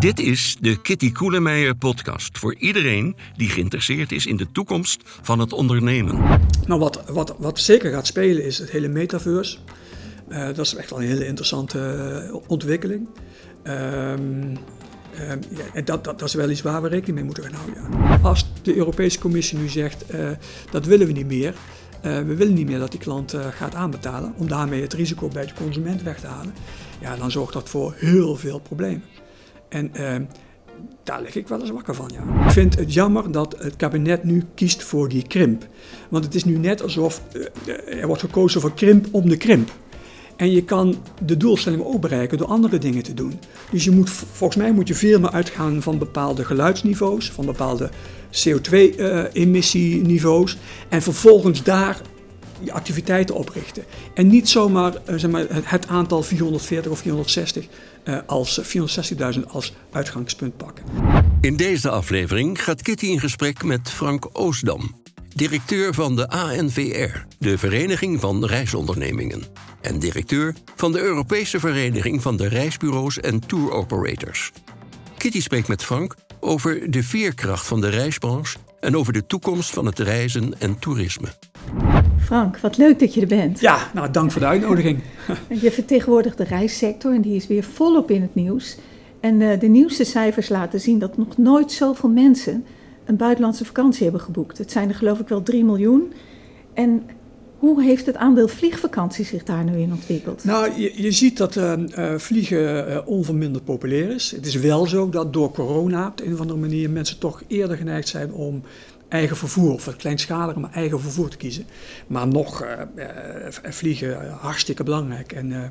Dit is de Kitty Koelemeijer podcast voor iedereen die geïnteresseerd is in de toekomst van het ondernemen. Nou, wat, wat, wat zeker gaat spelen is het hele metaverse. Uh, dat is echt wel een hele interessante uh, ontwikkeling. Um, um, ja, en dat, dat, dat, is wel iets waar we rekening mee moeten gaan houden. Als de Europese Commissie nu zegt uh, dat willen we niet meer, we willen niet meer dat die klant gaat aanbetalen om daarmee het risico bij de consument weg te halen, ja, dan zorgt dat voor heel veel problemen. En uh, daar lig ik wel eens wakker van, ja. Ik vind het jammer dat het kabinet nu kiest voor die krimp. Want het is nu net alsof uh, er wordt gekozen voor krimp om de krimp. En je kan de doelstelling ook bereiken door andere dingen te doen. Dus je moet, volgens mij moet je veel meer uitgaan van bepaalde geluidsniveaus, van bepaalde CO2-emissieniveaus. Uh, en vervolgens daar je activiteiten oprichten. En niet zomaar uh, zeg maar, het, aantal 440 of 460 uh, als 460.000 als uitgangspunt pakken. In deze aflevering gaat Kitty in gesprek met Frank Oosdam, directeur van de ANVR, de Vereniging van Reisondernemingen, en directeur van de Europese Vereniging van de Reisbureaus en Tour Operators. Kitty spreekt met Frank over de veerkracht van de reisbranche en over de toekomst van het reizen en toerisme. Frank, wat leuk dat je er bent. Ja, nou dank voor de uitnodiging. je vertegenwoordigt de reissector en die is weer volop in het nieuws. En uh, de nieuwste cijfers laten zien dat nog nooit zoveel mensen een buitenlandse vakantie hebben geboekt. Het zijn er geloof ik wel 3 miljoen. En hoe heeft het aandeel vliegvakantie zich daar nu in ontwikkeld? Nou, je, je ziet dat uh, uh, vliegen uh, onverminderd populair is. Het is wel zo dat door corona op de een of andere manier mensen toch eerder geneigd zijn om eigen vervoer, of het kleinschalige, maar eigen vervoer te kiezen. Maar nog uh, vliegen hartstikke belangrijk. En uh,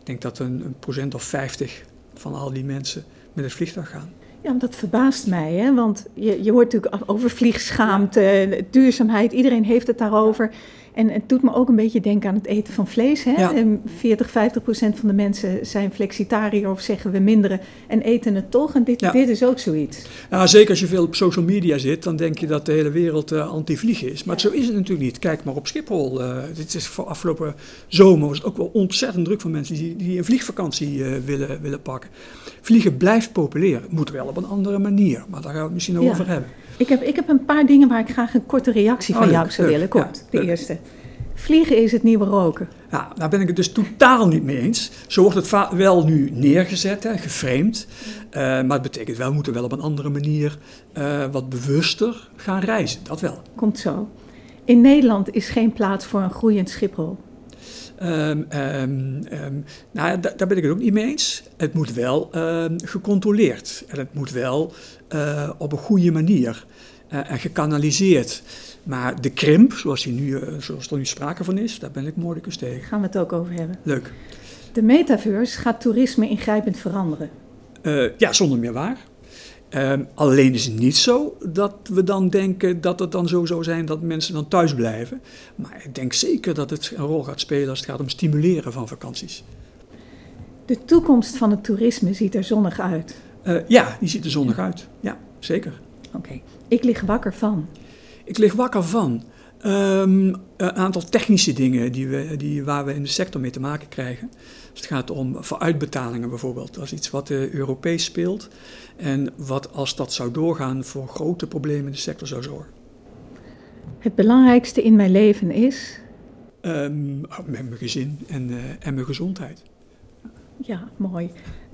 ik denk dat een, een, procent of 50 van al die mensen met het vliegtuig gaan. Ja, dat verbaast mij, hè? want je, je hoort natuurlijk over vliegschaamte, duurzaamheid, iedereen heeft het daarover. En het doet me ook een beetje denken aan het eten van vlees. Hè? Ja. 40, 50 procent van de mensen zijn flexitariër of zeggen we minderen en eten het toch. En dit, ja. dit is ook zoiets. Ja, zeker als je veel op social media zit, dan denk je dat de hele wereld uh, anti-vliegen is. Maar ja. zo is het natuurlijk niet. Kijk maar op Schiphol. Uh, dit is voor afgelopen zomer was het ook wel ontzettend druk van mensen die, die een vliegvakantie uh, willen, willen pakken. Vliegen blijft populair. Moet wel op een andere manier, maar daar gaan we het misschien over hebben. Ik heb, ik heb een paar dingen waar ik graag een korte reactie van oh, jou leuk, zou willen. Kort, ja, de eerste. Vliegen is het nieuwe roken. Ja, daar ben ik het dus totaal niet mee eens. Zo wordt het wel nu neergezet, hè, geframed. Uh, maar het betekent wel, we moeten wel op een andere manier uh, wat bewuster gaan reizen. Dat wel. Komt zo. In Nederland is geen plaats voor een groeiend Schiphol. Um, um, um, nou, da daar ben ik het ook niet mee eens. Het moet wel gecontroleerd en het moet wel uh, op een goede manier uh, en gekanaliseerd. Maar de krimp, zoals, die nu, uh, zoals er nu sprake van is, daar ben ik moordicus tegen. Gaan we het ook over hebben. Leuk. De metaverse gaat toerisme ingrijpend veranderen. ja, zonder meer waar. Um, alleen is het niet zo dat we dan denken dat het dan zo zou zijn dat mensen dan thuis blijven. Maar ik denk zeker dat het een rol gaat spelen als het gaat om stimuleren van vakanties. De toekomst van het toerisme ziet er zonnig uit. Uh, ja, die ziet er zonnig uit. Ja, zeker. Oké. Okay. Ik lig wakker van. Ik lig wakker van. Um, een aantal technische dingen die we, die, waar we in de sector mee te maken krijgen. Het gaat om vooruitbetalingen bijvoorbeeld. Dat is iets wat uh, Europees speelt. En wat als dat zou doorgaan voor grote problemen in de sector zou zorgen. Het belangrijkste in mijn leven is? Um, met mijn gezin en, uh, en mijn gezondheid. Ja, mooi.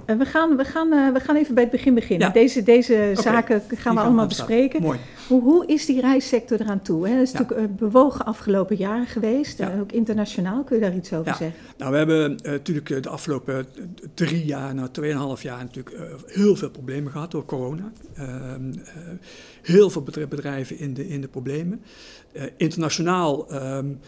Uh, we, gaan, we, gaan, uh, we gaan even bij het begin beginnen. Ja. Deze, deze okay. zaken gaan we gaan allemaal bespreken. Mooi. Hoe, hoe is die reissector eraan toe? Hè? Dat is ja. natuurlijk uh, bewogen afgelopen jaren geweest, ja. ook internationaal. Kun je daar iets over zeggen? Nou, we hebben natuurlijk de afgelopen drie jaar, nou tweeënhalf jaar, natuurlijk heel veel problemen gehad door corona. Ehm, heel veel bedrijven in de, in de problemen. internationaal. Um,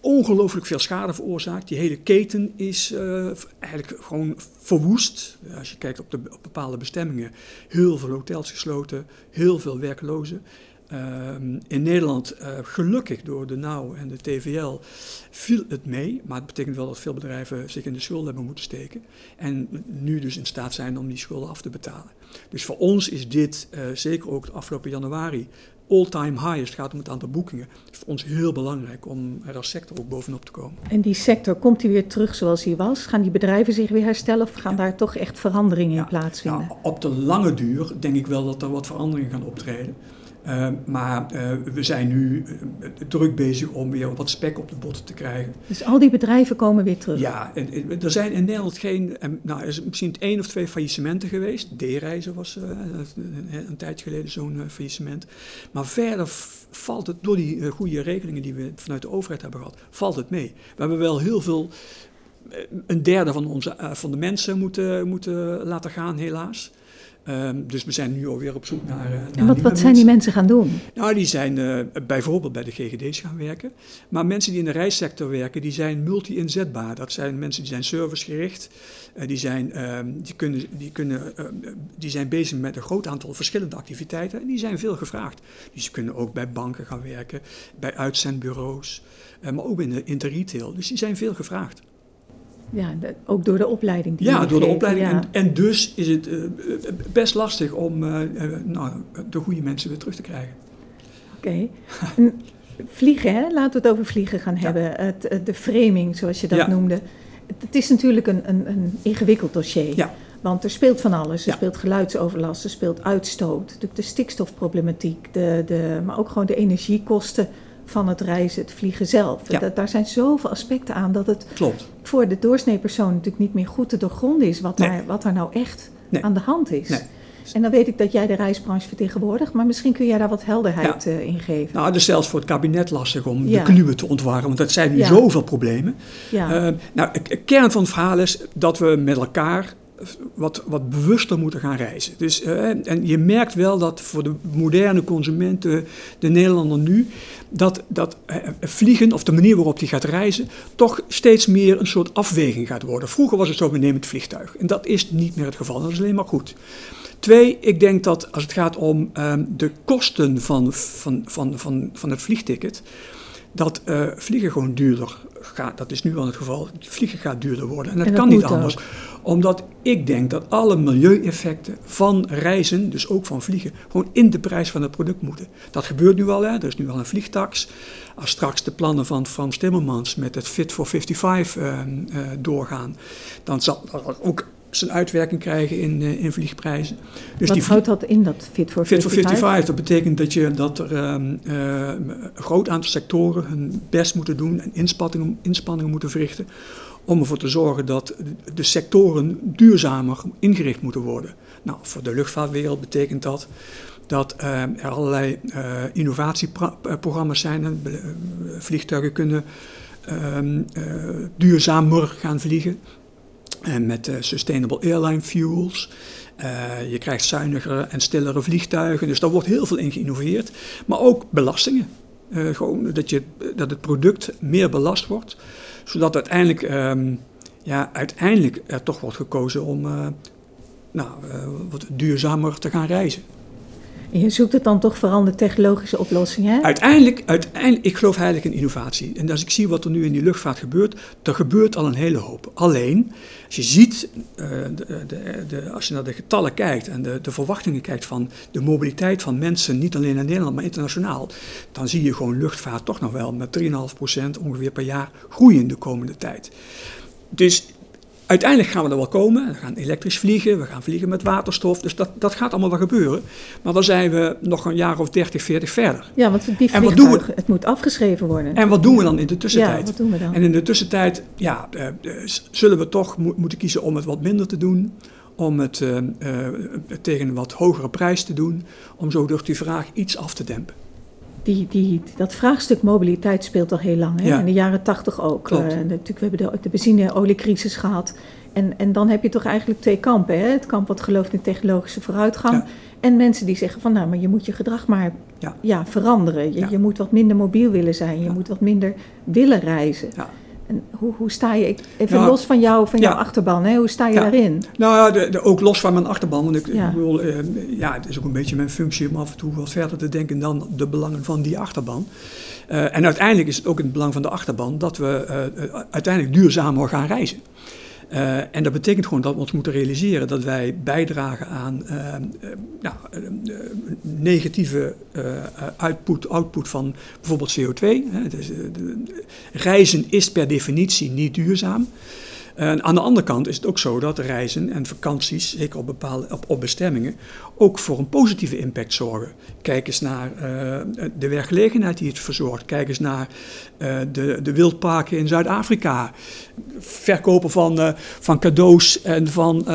ongelooflijk veel schade veroorzaakt. Die hele keten is uh, eigenlijk gewoon verwoest. Als je kijkt op, de, op bepaalde bestemmingen, heel veel hotels gesloten, heel veel werklozen. Ehm, in Nederland, uh, gelukkig door de NOW en de TVL, viel het mee. Maar het betekent wel dat veel bedrijven zich in de schulden hebben moeten steken. En nu dus in staat zijn om die schulden af te betalen. Dus voor ons is dit, uh, zeker ook de afgelopen januari, all-time high. Het gaat om het aantal boekingen. Het is voor ons heel belangrijk om er als sector ook bovenop te komen. En die sector, komt die weer terug zoals hij was? Gaan die bedrijven zich weer herstellen of gaan daar toch echt veranderingen in plaatsvinden? Ja, op de lange duur denk ik wel dat er wat veranderingen gaan optreden. Uh, maar uh, we zijn nu uh, druk bezig om weer wat spek op de botten te krijgen. Dus al die bedrijven komen weer terug? Ja, en, en, er zijn in Nederland geen, nou, er is misschien één of twee faillissementen geweest. D-reizen was een, een tijdje geleden zo'n faillissement. Maar verder valt het, door die goede regelingen die we vanuit de overheid hebben gehad, valt het mee. We hebben wel heel veel, een derde van, onze, van de mensen moeten, moeten laten gaan helaas. Um, dus we zijn nu alweer op zoek naar. Uh, naar en wat, wat zijn die mensen gaan doen? Nou, die zijn uh, bijvoorbeeld bij de GGD's gaan werken. Maar mensen die in de reissector werken, die zijn multi-inzetbaar. Dat zijn mensen die zijn servicegericht. Uh, die, zijn, ehm, die, kunnen, die, kunnen, die zijn bezig met een groot aantal verschillende activiteiten. En die zijn veel gevraagd. Dus ze kunnen ook bij banken gaan werken, bij uitzendbureaus. maar ook in de, in de retail. Dus die zijn veel gevraagd. Ja, ook door de opleiding die Ja, door de opleiding. En, en, dus is het uh, best lastig om uh, nou, de goede mensen weer terug te krijgen. Oké. Okay. vliegen, hè? laten we het over vliegen gaan ja. hebben. Het, de framing, zoals je dat ja. noemde. Het is natuurlijk een, een, een ingewikkeld dossier. Ja. Want er speelt van alles. Er speelt geluidsoverlast, er speelt uitstoot, de stikstofproblematiek, de, de, maar ook gewoon de energiekosten van het reizen, het vliegen zelf. Ja. Dat, daar zijn zoveel aspecten aan dat het Klopt. voor de doorsnee persoon natuurlijk niet meer goed te doorgronden is wat, nee. daar, wat er nou echt nee. aan de hand is. Nee. En dan weet ik dat jij de reisbranche vertegenwoordigt, maar misschien kun jij daar wat helderheid ja. uh, in geven. Nou, het is zelfs voor het kabinet lastig om ja. de kluwen te ontwarren, want dat zijn nu zoveel problemen. Ja. Uh, nou, de kern van het verhaal is dat we met elkaar wat, wat bewuster moeten gaan reizen. Dus, uh, en je merkt wel dat voor de moderne consument, de, de Nederlander nu, dat, dat uh, vliegen of de manier waarop die gaat reizen, toch steeds meer een soort afweging gaat worden. Vroeger was het zo, we nemen het vliegtuig. En dat is niet meer het geval, dat is alleen maar goed. Twee, ik denk dat als het gaat om um, de kosten van, van, van, van, van het vliegticket, dat uh, vliegen gewoon duurder gaat. Dat is nu al het geval. Vliegen gaat duurder worden. En dat, en dat kan niet ook. anders. Omdat ik denk dat alle milieueffecten van reizen, dus ook van vliegen, gewoon in de prijs van het product moeten. Dat gebeurt nu al. Hè. Er is nu al een vliegtax. Als straks de plannen van Frans Timmermans met het Fit for 55 uh, uh, doorgaan, dan zal dat ook zijn uitwerking krijgen in, uh, in vliegprijzen. Dus Wat die houdt dat in, dat Fit for 55? Fit for 55, dat betekent dat, je, dat er um, uh, een groot aantal sectoren hun best moeten doen en inspanningen, inspanningen moeten verrichten om ervoor te zorgen dat de sectoren duurzamer ingericht moeten worden. Nou, voor de luchtvaartwereld betekent dat dat uh, er allerlei uh, innovatieprogramma's zijn. En vliegtuigen kunnen um, duurzamer gaan vliegen. En met uh, Sustainable Airline Fuels. Uh, je krijgt zuinigere en stillere vliegtuigen. Dus daar wordt heel veel in geïnnoveerd. Maar ook belastingen. Uh, gewoon dat, je, dat het product meer belast wordt. Zodat uiteindelijk, um, ja, uiteindelijk er toch wordt gekozen om nou, wat duurzamer te gaan reizen. Je zoekt het dan toch vooral de technologische oplossingen? Uiteindelijk, uiteindelijk, ik geloof eigenlijk in innovatie. En als ik zie wat er nu in die luchtvaart gebeurt, er gebeurt al een hele hoop. Alleen, als je ziet, uh, de, de, de, als je naar de getallen kijkt en de, de verwachtingen kijkt van de mobiliteit van mensen, niet alleen in Nederland, maar internationaal, dan zie je gewoon luchtvaart toch nog wel met 3,5% ongeveer per jaar groeien de komende tijd. Dus Uiteindelijk gaan we er wel komen. We gaan elektrisch vliegen, we gaan vliegen met waterstof. Dus dat, dat gaat allemaal wel gebeuren. Maar dan zijn we nog een jaar of 30, 40 verder. Ja, want die en wat doen we, het moet afgeschreven worden. En wat doen we dan in de tussentijd? Ja, wat doen we dan? En in de tussentijd ja, uh, zullen we toch mo moeten kiezen om het wat minder te doen. Om het uh, uh, tegen een wat hogere prijs te doen. Om zo door die vraag iets af te dempen. Die, die, dat vraagstuk mobiliteit speelt al heel lang. Hè? Ja. In de jaren tachtig ook. Uh, natuurlijk, we hebben de, de benzine-oliecrisis gehad. En, en dan heb je toch eigenlijk twee kampen. Hè? Het kamp wat gelooft in technologische vooruitgang. Ja. En mensen die zeggen van nou, maar je moet je gedrag maar ja. Ja, veranderen. Je, je moet wat minder mobiel willen zijn. Je moet wat minder willen reizen. Ja. En hoe, hoe sta je, even los van, jou, van jouw achterban, hè? hoe sta je daarin? Nou ja, de, de, ook los van mijn achterban. Want ik, ik bedoel, uh, ja, het is ook een beetje mijn functie om af en toe wat verder te denken dan de belangen van die achterban. Uh, en uiteindelijk is het ook in het belang van de achterban dat we uh, uiteindelijk duurzamer gaan reizen. Uh, en dat betekent gewoon dat we ons moeten realiseren dat wij bijdragen aan uh, uh, nou, negatieve output, output van bijvoorbeeld CO2. Hè. Dus, reizen is per definitie niet duurzaam. En aan de andere kant is het ook zo dat reizen en vakanties, zeker op, bepaalde, op, bestemmingen, ook voor een positieve impact zorgen. Kijk eens naar uh, de werkgelegenheid die het verzorgt. Kijk eens naar uh, de, de wildparken in Zuid-Afrika. Verkopen van, uh, van cadeaus en van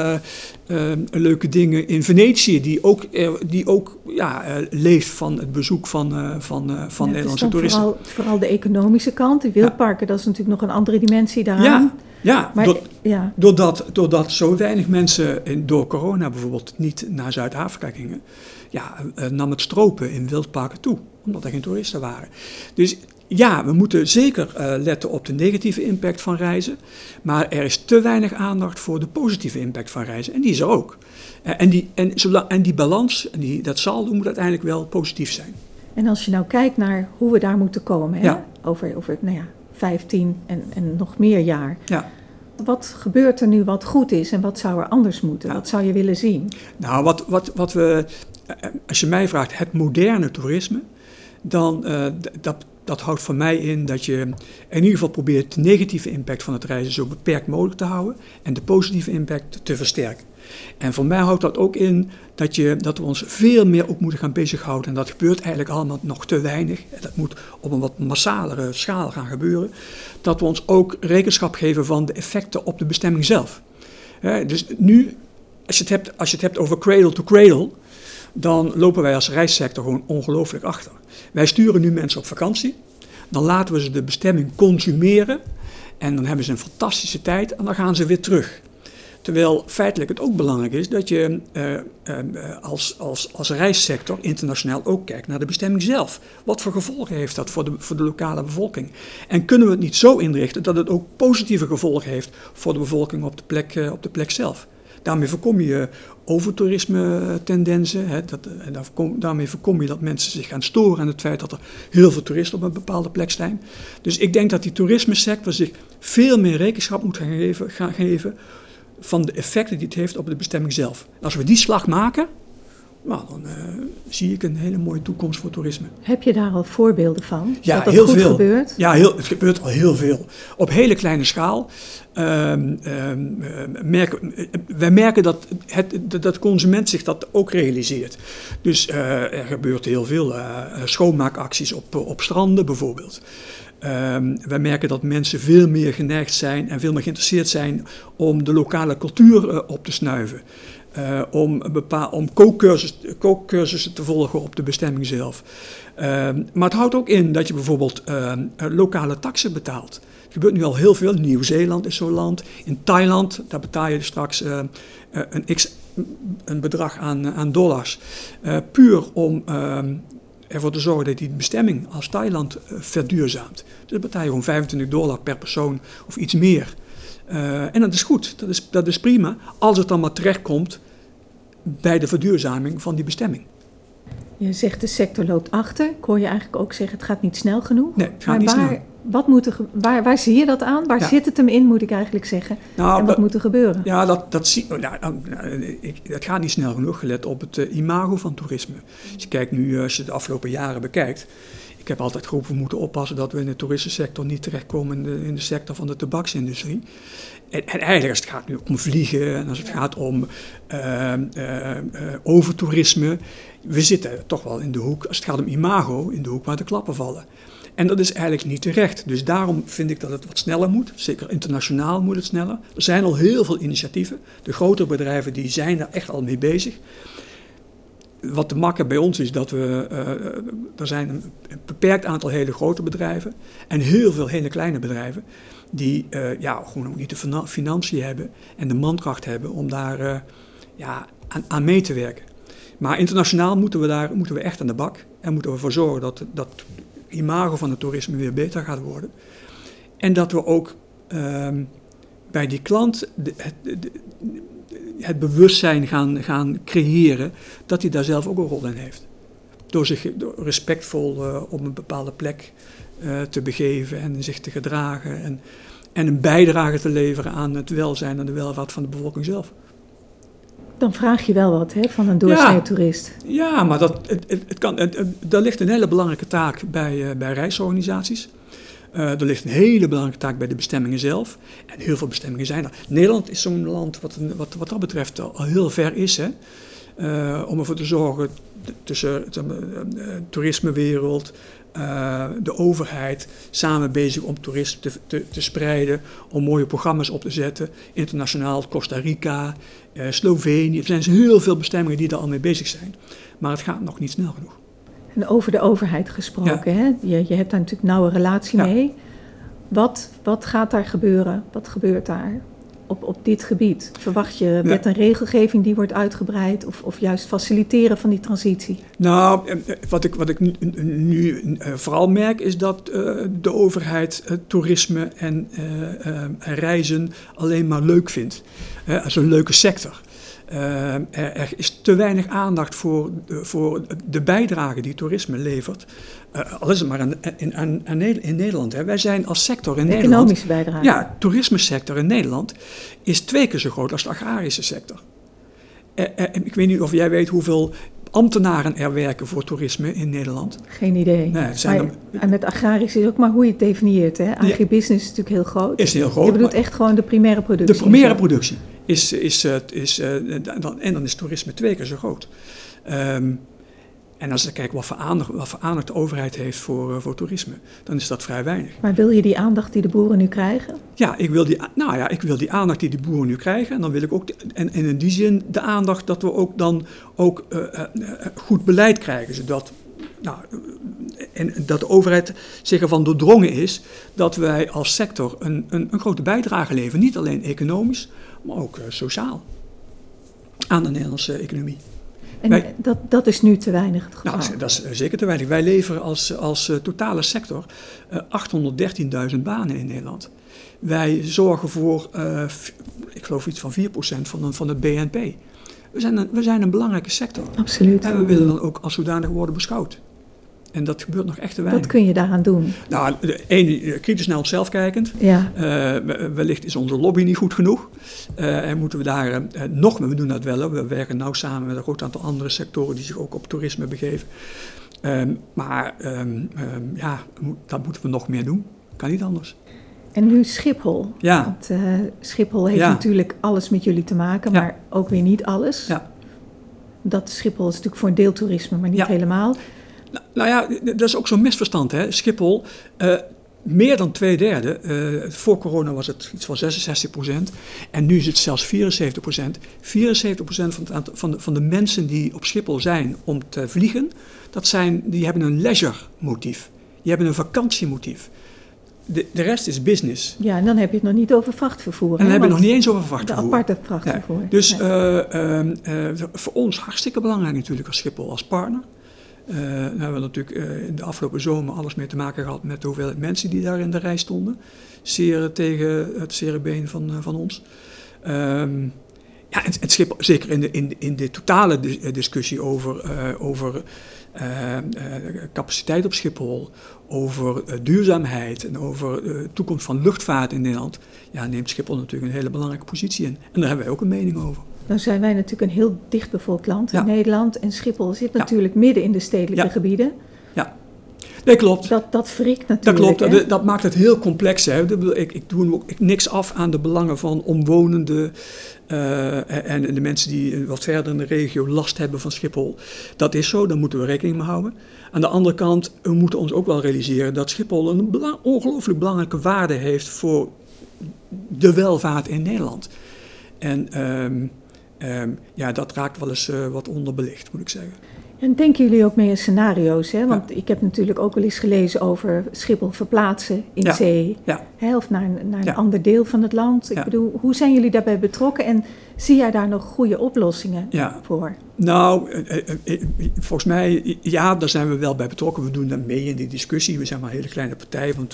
leuke dingen in Venetië, die ook, die ook ja, leeft van het bezoek van, van, van ja, Nederlandse toeristen. Vooral, vooral de economische kant. Die wildparken, ja. dat is natuurlijk nog een andere dimensie daaraan. Ja. Ja, maar, ja, doordat, doordat zo weinig mensen in, door corona bijvoorbeeld niet naar Zuid-Afrika gingen, ja, nam het stropen in wildparken toe, omdat er geen toeristen waren. Dus ja, we moeten zeker uh, letten op de negatieve impact van reizen, maar er is te weinig aandacht voor de positieve impact van reizen. En die is er ook. Uh, en, die, en, en die balans, en die, dat saldo moet uiteindelijk wel positief zijn. En als je nou kijkt naar hoe we daar moeten komen, hè? Ja. Over, over nou ja, 15 en, en nog meer jaar. Ja. Wat gebeurt er nu wat goed is en wat zou er anders moeten? Ja. Wat zou je willen zien? Nou, wat, wat, wat we, als je mij vraagt, het moderne toerisme, dan uh, dat, dat houdt voor mij in dat je in ieder geval probeert de negatieve impact van het reizen zo beperkt mogelijk te houden en de positieve impact te versterken. En voor mij houdt dat ook in dat, je, dat we ons veel meer ook moeten gaan bezighouden. En dat gebeurt eigenlijk allemaal nog te weinig. Dat moet op een wat massalere schaal gaan gebeuren. Dat we ons ook rekenschap geven van de effecten op de bestemming zelf. dus nu, als je, het hebt, als je het hebt over cradle to cradle, dan lopen wij als reissector gewoon ongelooflijk achter. Wij sturen nu mensen op vakantie. Dan laten we ze de bestemming consumeren. En dan hebben ze een fantastische tijd en dan gaan ze weer terug. Terwijl feitelijk het ook belangrijk is dat je uh, uh, als, als, als reissector internationaal ook kijkt naar de bestemming zelf. Wat voor gevolgen heeft dat voor de, voor de lokale bevolking? En kunnen we het niet zo inrichten dat het ook positieve gevolgen heeft voor de bevolking op de plek, uh, op de plek zelf? Daarmee voorkom je overtoerisme-tendensen. En daarmee voorkom je dat mensen zich gaan storen aan het feit dat er heel veel toeristen op een bepaalde plek zijn. Dus ik denk dat die toerisme-sector zich veel meer rekenschap moet geven, gaan geven van de effecten die het heeft op de bestemming zelf. Als we die slag maken, nou, dan uh, zie ik een hele mooie toekomst voor toerisme. Heb je daar al voorbeelden van? Ja, dat dat heel goed veel. gebeurt? Ja, heel, het gebeurt al heel veel. Op hele kleine schaal. Um, um, merken, wij merken dat, het, dat de consument zich dat ook realiseert. Dus uh, er gebeurt heel veel uh, schoonmaakacties op, op stranden bijvoorbeeld. Um, wij merken dat mensen veel meer geneigd zijn en veel meer geïnteresseerd zijn om de lokale cultuur uh, op te snuiven. Uh, om, bepaal, om kookcursus, kookcursussen te volgen op de bestemming zelf. Uh, maar het houdt ook in dat je bijvoorbeeld uh, lokale taxen betaalt. Het gebeurt nu al heel veel. Nieuw-Zeeland is zo'n land. In Thailand, daar betaal je straks uh, een, x, een bedrag aan, aan dollars. puur om ervoor te zorgen dat die bestemming als Thailand verduurzaamt. Dus dan betaal je gewoon 25 dollar per persoon of iets meer. En dat is goed, dat is, dat is prima, als het dan maar terechtkomt bij de verduurzaming van die bestemming. Je zegt de sector loopt achter. Ik hoor je eigenlijk ook zeggen het gaat niet snel genoeg. Nee, het gaat maar niet waar, snel. Wat moet er, waar, waar zie je dat aan? Waar Ja. zit het hem in, moet ik eigenlijk zeggen? Nou, en wat dat- moet er gebeuren? Ja, dat, dat, zie, oh, nou, nou, ik, het gaat niet snel genoeg gelet op het eh, imago van toerisme. Als je kijkt nu, eh, als je de afgelopen jaren bekijkt. Ik heb altijd geroepen, we moeten oppassen dat we in de toeristensector niet terechtkomen in de, in de sector van de tabaksindustrie. En, en eigenlijk als het gaat nu om vliegen en als het gaat om eh, eh, overtoerisme. We zitten toch wel in de hoek, als het gaat om imago, in de hoek waar de klappen vallen. En dat is eigenlijk niet terecht. Dus daarom vind ik dat het wat sneller moet. Zeker internationaal moet het sneller. Er zijn al heel veel initiatieven. De grotere bedrijven die zijn daar echt al mee bezig. Wat de makker bij ons is dat we. eh, er zijn een beperkt aantal hele grote bedrijven. En heel veel hele kleine bedrijven. Die eh, ja, gewoon ook niet de fina- financiën hebben. En de mankracht hebben om daar eh, ja, aan, mee te werken. Maar internationaal moeten we daar moeten we echt aan de bak. En moeten we ervoor zorgen dat dat imago van het toerisme weer beter gaat worden. En dat we ook ehm, bij die klant de, het bewustzijn gaan, gaan creëren dat hij daar zelf ook een rol in heeft. Door zich door respectvol uh, op een bepaalde plek uh, te begeven en zich te gedragen en, en een bijdrage te leveren aan het welzijn en de welvaart van de bevolking zelf. Dan vraag je wel wat hè, van een doorsnee toerist. Ja, ja, maar dat, het, het, kan, het, daar ligt een hele belangrijke taak bij, uh, bij reisorganisaties. Uh, er ligt een hele belangrijke taak bij de bestemmingen zelf. En heel veel bestemmingen zijn er. Nederland is zo'n land wat, wat, wat dat betreft al heel ver is. Hè? Uh, om ervoor te zorgen tussen de uh, toerismewereld, de overheid, samen bezig om toerisme te, te, te, spreiden, om mooie programma's op te zetten. Internationaal, Costa Rica, Slovenië. Er zijn heel veel bestemmingen die daar al mee bezig zijn. Maar het gaat nog niet snel genoeg. En over de overheid gesproken, ja. hè? Je, je hebt daar natuurlijk nauwe relatie ja. mee. Wat, wat gaat daar gebeuren? Wat gebeurt daar op, op dit gebied? Verwacht je wet ja. en regelgeving die wordt uitgebreid of, of juist faciliteren van die transitie? Nou, wat ik, wat ik nu, nu uh, vooral merk is dat uh, de overheid uh, toerisme en reizen alleen maar leuk vindt. als een leuke sector. Uh, er, er, is te weinig aandacht voor, uh, voor de bijdrage die toerisme levert. Uh, al is het maar in, in, in, in Nederland. Hè. Wij zijn als sector in de Nederland... economische bijdrage. Ja, toerisme sector in Nederland is twee keer zo groot als de agrarische sector. ik weet niet of jij weet hoeveel ambtenaren er werken voor toerisme in Nederland. Geen idee. Nee, zijn maar, er... En het agrarisch is ook maar hoe je het definieert. Hè? Agribusiness is natuurlijk heel groot. Is heel groot. Je bedoelt echt gewoon de primaire productie. De primaire productie. Is, is, is, is, uh, dan, en dan is toerisme twee keer zo groot. Um, en als je kijkt wat voor, aandacht, wat voor aandacht de overheid heeft voor, uh, voor toerisme, dan is dat vrij weinig. Maar wil je die aandacht die de boeren nu krijgen? Ja, ik wil die, nou ja, ik wil die aandacht die de boeren nu krijgen. En dan wil ik ook, en, en in die zin de aandacht dat we ook dan ook uh, uh, goed beleid krijgen. Zodat, nou, en dat de overheid zich ervan doordrongen is dat wij als sector een, een, een grote bijdrage leveren. Niet alleen economisch, maar ook sociaal aan de Nederlandse economie. En wij, dat, dat is nu te weinig het geval? Nou, dat is zeker te weinig. Wij leveren als, als totale sector uh, 813.000 banen in Nederland. Wij zorgen voor, uh, ik geloof iets van 4% van, van het BNP. We zijn, een, we zijn een belangrijke sector. Absoluut. En we willen dan ook als zodanig worden beschouwd. En dat gebeurt nog echt te weinig. Wat kun je daaraan doen? Nou, één, kritisch naar onszelf kijkend. Ja. Uh, wellicht is onze lobby niet goed genoeg. Uh, en moeten we daar uh, nog, we doen dat wel. We werken nauw samen met een groot aantal andere sectoren die zich ook op toerisme begeven. Um, maar um, um, ja, dat moeten we nog meer doen. Kan niet anders. En nu Schiphol. Ja. Want Schiphol heeft ja. natuurlijk alles met jullie te maken, maar ja. ook weer niet alles. Ja. Dat Schiphol is natuurlijk voor een deel toerisme, maar niet ja. helemaal. Nou, nou, ja, dat is ook zo'n misverstand. Hè? Schiphol, uh, meer dan twee derde, uh, voor corona was het iets van 66 procent en nu is het zelfs 74 procent. 74 procent van, het van, de, van de mensen die op Schiphol zijn om te vliegen, dat zijn, die hebben een leisure motief. Die hebben een vakantiemotief. De, de rest is business. Ja, en dan heb je het nog niet over vrachtvervoer. En dan heb je nog niet eens over vrachtvervoer. De aparte vrachtvervoer. Dus nee. uh, uh, voor ons hartstikke belangrijk natuurlijk als Schiphol als partner. Uh, nou hebben we natuurlijk uh, in de afgelopen zomer alles mee te maken gehad met de hoeveelheid mensen die daar in de rij stonden. Zeer tegen het zere been van, uh, van ons. Um, ja, en, en Schiphol, zeker in de, in, in de totale discussie over, over capaciteit op Schiphol, over duurzaamheid en over de toekomst van luchtvaart in Nederland, ja, neemt Schiphol natuurlijk een hele belangrijke positie in. En daar hebben wij ook een mening over. Dan zijn wij natuurlijk een heel dichtbevolkt land ja. in Nederland. En Schiphol zit natuurlijk ja. midden in de stedelijke ja. gebieden. Nee, klopt. Dat, dat natuurlijk. Dat klopt, dat, dat, maakt het heel complex. Hè. Ik, ik doe ook niks af aan de belangen van omwonenden uh, en de mensen die wat verder in de regio last hebben van Schiphol. Dat is zo, daar moeten we rekening mee houden. Aan de andere kant, we moeten ons ook wel realiseren dat Schiphol een belang, ongelooflijk belangrijke waarde heeft voor de welvaart in Nederland. En... Um, Um, ja, dat raakt wel eens uh, wat onderbelicht, moet ik zeggen. En denken jullie ook mee in scenario's? Hè? Want ja. ik heb natuurlijk ook wel eens gelezen over Schiphol verplaatsen in ja. zee. Ja. Hè? Of naar, naar een ander deel van het land. Ik bedoel, hoe zijn jullie daarbij betrokken? En Zie jij daar nog goede oplossingen Ja. voor? Nou, eh, eh, eh, volgens mij, ja, daar zijn we wel bij betrokken. We doen daar mee in die discussie. We zijn maar een hele kleine partij, want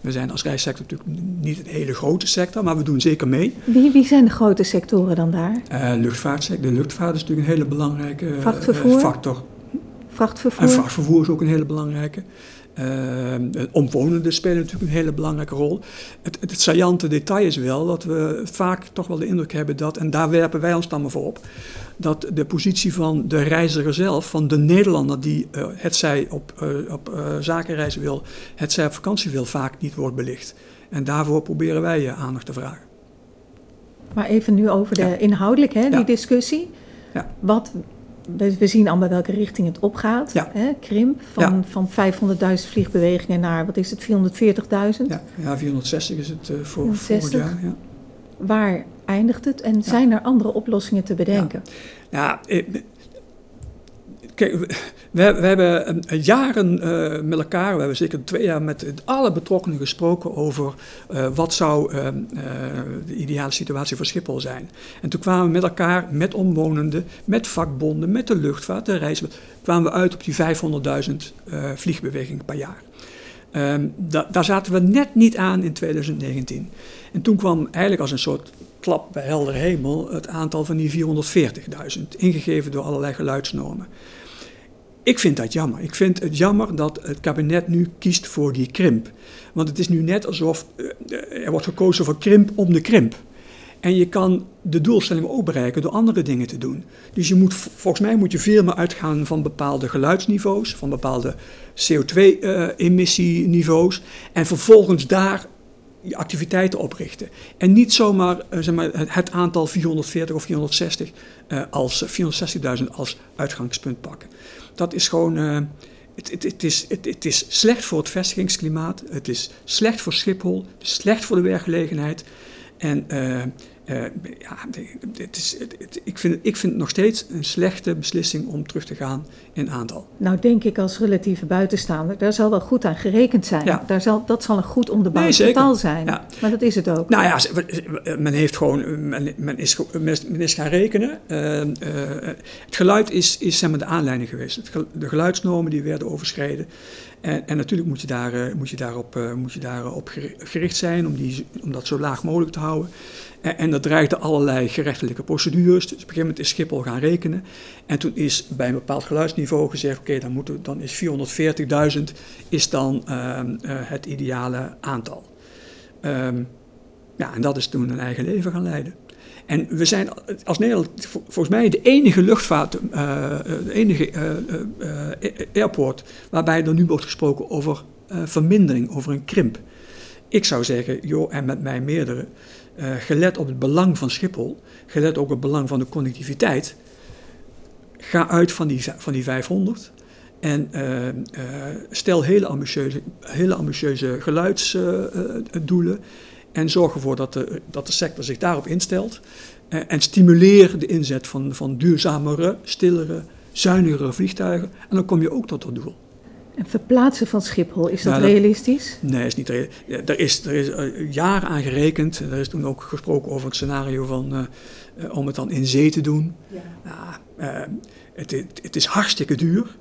we zijn als reissector natuurlijk niet een hele grote sector, maar we doen zeker mee. Wie, wie zijn de grote sectoren dan daar? Luchtvaartsector, de luchtvaart is natuurlijk een hele belangrijke Vrachtvervoer? factor. Vrachtvervoer? En vrachtvervoer is ook een hele belangrijke. Uh, omwonenden spelen natuurlijk een hele belangrijke rol. Het, het, het saillante detail is wel dat we vaak toch wel de indruk hebben dat, en daar werpen wij ons dan maar voor op, dat de positie van de reiziger zelf, van de Nederlander die uh, het zij op, uh, op uh, zakenreizen wil, het zij op vakantie wil, vaak niet wordt belicht. En daarvoor proberen wij aandacht te vragen. Maar even nu over de ja. inhoudelijk, hè, die ja. discussie. Ja. Wat we zien allemaal welke richting het opgaat. Ja. Hè, krimp van, ja. van 500.000 vliegbewegingen naar, wat is het, 440.000? Ja, ja, 460 is het uh, voor 460. vorig jaar. Ja. Waar eindigt het en zijn er andere oplossingen te bedenken? Ja, ja kijk, we, we, hebben jaren uh, met elkaar, we hebben zeker twee jaar met alle betrokkenen gesproken over uh, wat zou uh, de ideale situatie voor Schiphol zijn. En toen kwamen we met elkaar, met omwonenden, met vakbonden, met de luchtvaart, de reis, kwamen we uit op die 500.000 vliegbewegingen per jaar. Da, daar zaten we net niet aan in 2019. En toen kwam eigenlijk als een soort klap bij helder hemel het aantal van die 440.000, ingegeven door allerlei geluidsnormen. Ik vind dat jammer. Ik vind het jammer dat het kabinet nu kiest voor die krimp. Want het is nu net alsof uh, er wordt gekozen voor krimp om de krimp. En je kan de doelstelling ook bereiken door andere dingen te doen. Dus je moet, volgens mij moet je veel meer uitgaan van bepaalde geluidsniveaus, van bepaalde CO2-emissieniveaus. Uh, en vervolgens daar activiteiten oprichten. En niet zomaar uh, zeg maar, het, het, aantal 440 of 460 uh, als 460.000 als uitgangspunt pakken. Dat is gewoon. Het, het, het, is, het, is slecht voor het vestigingsklimaat. Het is slecht voor Schiphol. Het slecht voor de werkgelegenheid. En uh, uh, ja, is, ik, vind, ik vind het nog steeds een slechte beslissing om terug te gaan in aantal. Nou, denk ik als relatieve buitenstaander, daar zal wel goed aan gerekend zijn. Ja. Daar zal, dat zal een goed onderbouwd nee, getal zijn. Ja. Maar dat is het ook. Nou ja, men heeft gewoon, men, men, is, men is gaan rekenen. Uh, uh, het geluid is, is zeg maar, de aanleiding geweest. De geluidsnormen die werden overschreden. En, en natuurlijk moet je, daar, moet, je daarop, moet je daarop gericht zijn om, die, om dat zo laag mogelijk te houden. En, en dat dreigde allerlei gerechtelijke procedures. Dus op een gegeven moment is Schiphol gaan rekenen. En toen is bij een bepaald geluidsniveau gezegd: oké, dan, dan is 440.000 is dan uh, het ideale aantal. Um, ja, en dat is toen een eigen leven gaan leiden. En we zijn als Nederland volgens mij de enige luchtvaart, uh, de enige airport waarbij er nu wordt gesproken over vermindering, over een krimp. Ik zou zeggen, joh, en met mij meerdere, gelet op het belang van Schiphol, gelet ook op het belang van de connectiviteit, ga uit van die, van die 500 en stel hele ambitieuze, hele ambitieuze geluidsdoelen. En zorg ervoor dat de, dat de sector zich daarop instelt. En stimuleer de inzet van, van duurzamere, stillere, zuinigere vliegtuigen. En dan kom je ook tot dat doel. En verplaatsen van Schiphol, is dat nou, realistisch? Nee, is niet realistisch. Er is, er is uh, jaren aan gerekend. Er is toen ook gesproken over het scenario van, uh, om het dan in zee te doen. Ja. Het, het, het, is hartstikke duur.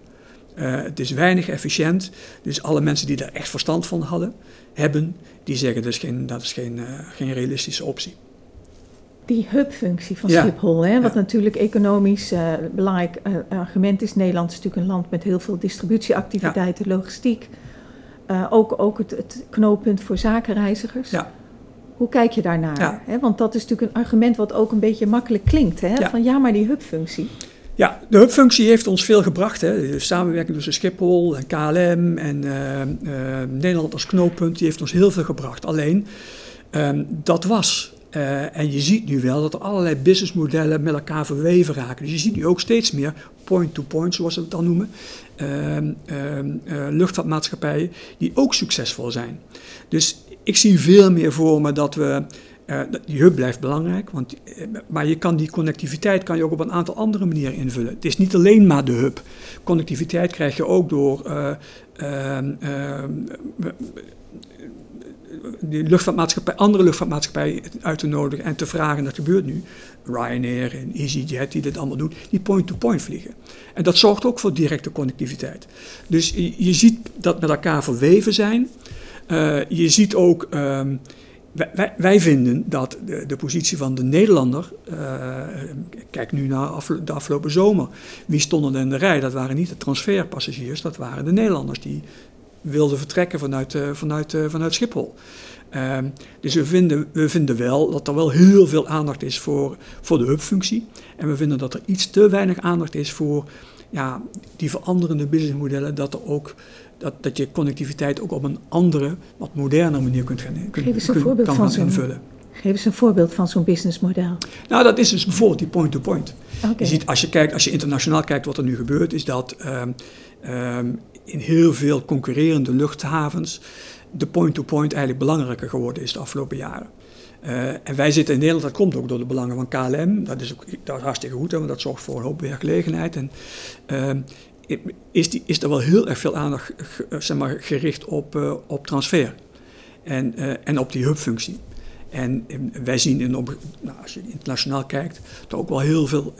het is weinig efficiënt. Dus alle mensen die daar echt verstand van hadden, hebben, die zeggen dat is geen, dat is geen, geen realistische optie. Die hubfunctie van ja. Schiphol, hè, wat ja. natuurlijk economisch uh, belangrijk uh, argument is. Nederland is natuurlijk een land met heel veel distributieactiviteiten, ja. logistiek. ook ook het, het, knooppunt voor zakenreizigers. Hoe kijk je daarnaar? Hè? Want dat is natuurlijk een argument wat ook een beetje makkelijk klinkt. Hè? Van ja, maar die hubfunctie. Ja, de hubfunctie heeft ons veel gebracht. Hè. De samenwerking tussen Schiphol en KLM en Nederland als knooppunt, die heeft ons heel veel gebracht. Alleen, um, dat was. Uh, en je ziet nu wel dat er allerlei businessmodellen met elkaar verweven raken. Dus je ziet nu ook steeds meer point-to-point, zoals we het dan noemen, luchtvaartmaatschappijen die ook succesvol zijn. Dus ik zie veel meer voor me dat we Uh, die hub blijft belangrijk, want, maar je kan die connectiviteit kan je ook op een aantal andere manieren invullen. Het is niet alleen maar de hub. Connectiviteit krijg je ook door die luchtvaartmaatschappij, andere luchtvaartmaatschappijen uit te nodigen en te vragen, dat gebeurt nu, Ryanair en EasyJet die dit allemaal doen, die point-to-point vliegen. En dat zorgt ook voor directe connectiviteit. Dus je, ziet dat met elkaar verweven zijn. Uh, je ziet ook, um, wij, wij, vinden dat de, de, positie van de Nederlander, uh, kijk nu naar de afgelopen zomer, wie stonden er in de rij? Dat waren niet de transferpassagiers, dat waren de Nederlanders die wilden vertrekken vanuit, uh, vanuit, uh, vanuit Schiphol. Uh, dus we vinden, we vinden wel dat er wel heel veel aandacht is voor, voor de hubfunctie. En we vinden dat er iets te weinig aandacht is voor ja, die veranderende businessmodellen. Dat, er ook, dat, dat je connectiviteit ook op een andere, wat moderne manier kunt gaan, kun, Geef eens een voorbeeld kan van gaan invullen. Geef eens een voorbeeld van zo'n businessmodel. Nou, dat is dus bijvoorbeeld die point-to-point. -point. Okay. Je ziet, als je, kijkt, als je internationaal kijkt wat er nu gebeurt, is dat um, um, in heel veel concurrerende luchthavens de point-to-point eigenlijk belangrijker geworden is de afgelopen jaren. Uh, en wij zitten in Nederland, dat komt ook door de belangen van KLM. Dat is, ook, dat is hartstikke goed, want dat zorgt voor een hoop werkgelegenheid. En uh, is, die, is er wel heel erg veel aandacht zeg maar, gericht op, op transfer en, en op die hubfunctie. En wij zien, in, nou, als je internationaal kijkt, er ook wel heel veel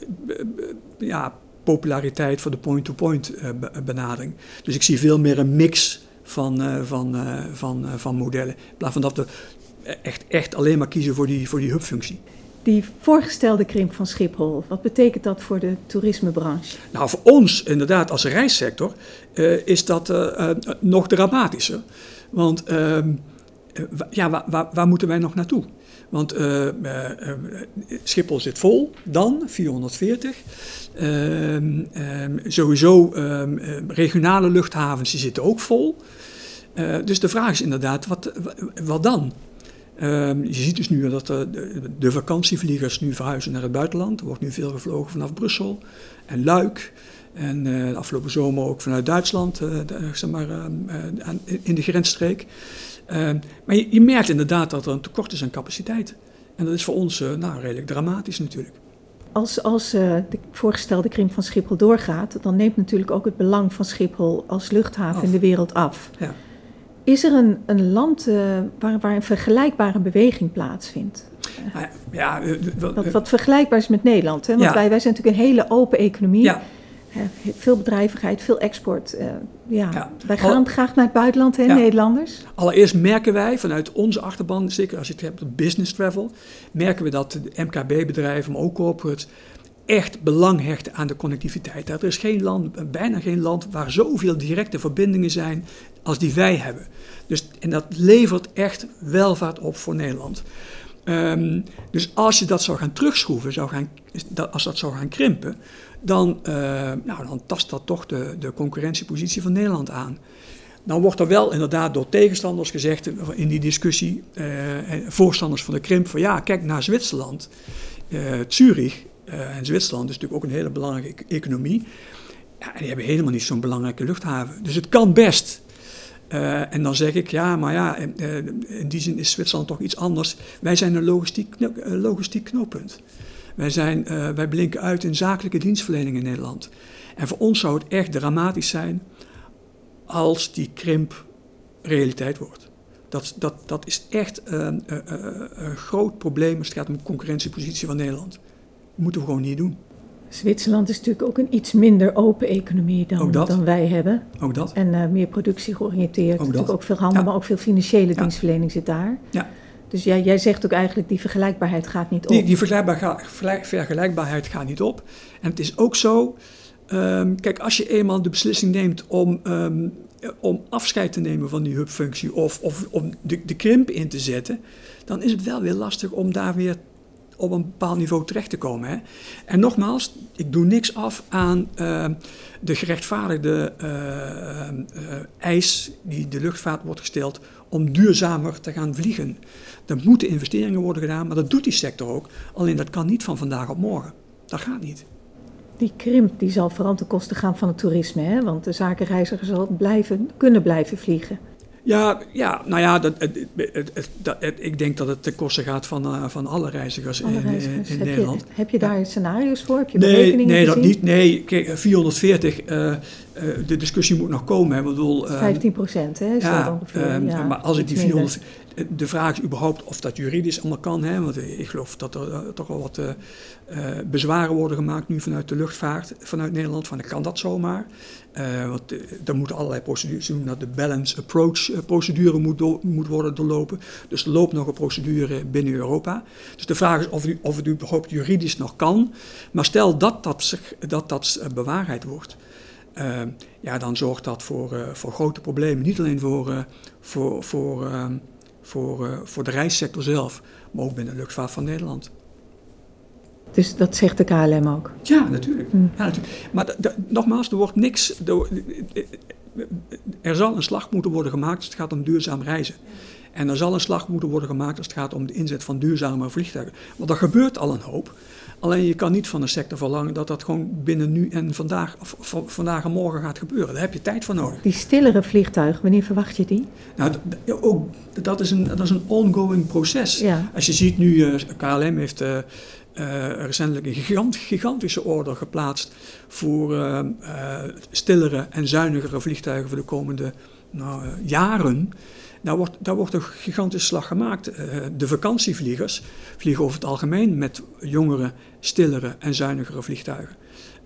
ja, populariteit voor de point-to-point -point, uh, benadering. Dus ik zie veel meer een mix van, uh, van, uh, van, van modellen. In plaats van dat we echt, echt alleen maar kiezen voor die, voor die hubfunctie. Die voorgestelde krimp van Schiphol, wat betekent dat voor de toerismebranche? Nou, voor ons inderdaad als reissector is dat nog dramatischer. Want ehm, ja, waar, waar, waar moeten wij nog naartoe? Want uh, Schiphol zit vol, dan 440. Uh, um, sowieso um, regionale luchthavens die zitten ook vol. dus de vraag is inderdaad, wat, wat dan? Ehm, je ziet dus nu dat de, de, vakantievliegers nu verhuizen naar het buitenland. Er wordt nu veel gevlogen vanaf Brussel en Luik. En de afgelopen zomer ook vanuit Duitsland, zeg maar, in de grensstreek. Uh, maar je, je, merkt inderdaad dat er een tekort is aan capaciteit. En dat is voor ons uh, nou, redelijk dramatisch natuurlijk. Als, als uh, de voorgestelde krimp van Schiphol doorgaat, dan neemt natuurlijk ook het belang van Schiphol als luchthaven af. in de wereld af. Ja. Is er een, een land uh, waar, waar een vergelijkbare beweging plaatsvindt? Ja, ja, wat, wat, vergelijkbaar is met Nederland. Hè? Want ja. wij, wij zijn natuurlijk een hele open economie. Veel bedrijvigheid, veel export. Uh, ja. ja. Wij gaan graag naar het buitenland, hè, ja. Nederlanders? Allereerst merken wij vanuit onze achterban, zeker als je het hebt op business travel, merken we dat de MKB-bedrijven, maar ook corporates, echt belang hechten aan de connectiviteit. Er is geen land, bijna geen land waar zoveel directe verbindingen zijn als die wij hebben. Dus, en dat levert echt welvaart op voor Nederland. Um, dus als je dat zou gaan terugschroeven, zou gaan, als dat zou gaan krimpen, dan, uh, nou, dan tast dat toch de, de concurrentiepositie van Nederland aan. Dan wordt er wel inderdaad door tegenstanders gezegd in die discussie, uh, voorstanders van de krimp, van ja, kijk naar Zwitserland. Uh, Zurich en Zwitserland is natuurlijk ook een hele belangrijke e-, economie. Ja, die hebben helemaal niet zo'n belangrijke luchthaven. Dus het kan best. En dan zeg ik, ja, maar ja, uh, in die zin is Zwitserland toch iets anders. Wij zijn een logistiek, logistiek knooppunt. Wij, zijn, wij blinken uit in zakelijke dienstverlening in Nederland. En voor ons zou het echt dramatisch zijn als die krimp realiteit wordt. Dat, dat, dat is echt een groot probleem als het gaat om de concurrentiepositie van Nederland. Dat moeten we gewoon niet doen. Zwitserland is natuurlijk ook een iets minder open economie dan, dan wij hebben. Ook dat. En uh, meer productie georiënteerd. Ook natuurlijk ook veel handel, ja. maar ook veel financiële ja. dienstverlening zit daar. Ja. Dus jij, jij zegt ook eigenlijk die vergelijkbaarheid gaat niet op. Die, die vergelijkbaar, vergelijkbaarheid gaat niet op. En het is ook zo, um, kijk, als je eenmaal de beslissing neemt om, um, om afscheid te nemen van die hubfunctie of, of om de, de krimp in te zetten, dan is het wel weer lastig om daar weer op een bepaald niveau terecht te komen. Hè? En nogmaals, ik doe niks af aan uh, de gerechtvaardigde uh, uh, eis die de luchtvaart wordt gesteld om duurzamer te gaan vliegen. Er moeten investeringen worden gedaan, maar dat doet die sector ook. Alleen dat kan niet van vandaag op morgen. Dat gaat niet. Die krimp die zal vooral ten koste gaan van het toerisme, hè? want de zakenreiziger zal blijven, kunnen blijven vliegen. Ja, ja, nou ja, dat, het, het, dat, ik denk dat het ten koste gaat van, uh, van alle reizigers, alle in, reizigers. in, heb Nederland. Je, heb je daar ja. scenario's voor? Heb je nee, berekeningen Nee, dat niet. Nee, kijk, 440, uh, uh, de discussie moet nog komen. Hè. Ik bedoel, 15 procent, hè? Ja, ongeveer, um, ja, maar als ik die iets minder. 400... De vraag is überhaupt of dat juridisch allemaal kan. Hè? Want ik geloof dat er uh, toch wel wat uh, uh, bezwaren worden gemaakt nu vanuit de luchtvaart, vanuit Nederland. Van, kan dat zomaar? Want er moeten allerlei procedures doen. Dat de balance approach procedure moet, moet worden doorlopen. Dus er loopt nog een procedure binnen Europa. Dus de vraag is of, u, of het überhaupt juridisch nog kan. Maar stel dat dat, dat, dat bewaarheid wordt. Ja, dan zorgt dat voor, voor grote problemen. Niet alleen voor, voor, voor, voor, voor de reissector zelf, maar ook binnen de luchtvaart van Nederland. Dus dat zegt de KLM ook? Ja, natuurlijk. Mm. Ja, natuurlijk. Maar nogmaals, er wordt niks. Er, er zal een slag moeten worden gemaakt als het gaat om duurzaam reizen. En er zal een slag moeten worden gemaakt als het gaat om de inzet van duurzame vliegtuigen. Want er gebeurt al een hoop. Alleen je kan niet van de sector verlangen dat dat gewoon binnen nu en vandaag, of, vandaag en morgen gaat gebeuren. Daar heb je tijd voor nodig. Die stillere vliegtuigen, wanneer verwacht je die? Nou, ook, dat, is een, dat is een ongoing proces. Ja. Als je ziet nu, uh, KLM heeft uh, uh, recentelijk een gigant, gigantische order geplaatst voor uh, stillere en zuinigere vliegtuigen voor de komende nou, jaren. Daar wordt, daar wordt een gigantische slag gemaakt. De vakantievliegers vliegen over het algemeen met jongere, stillere en zuinigere vliegtuigen.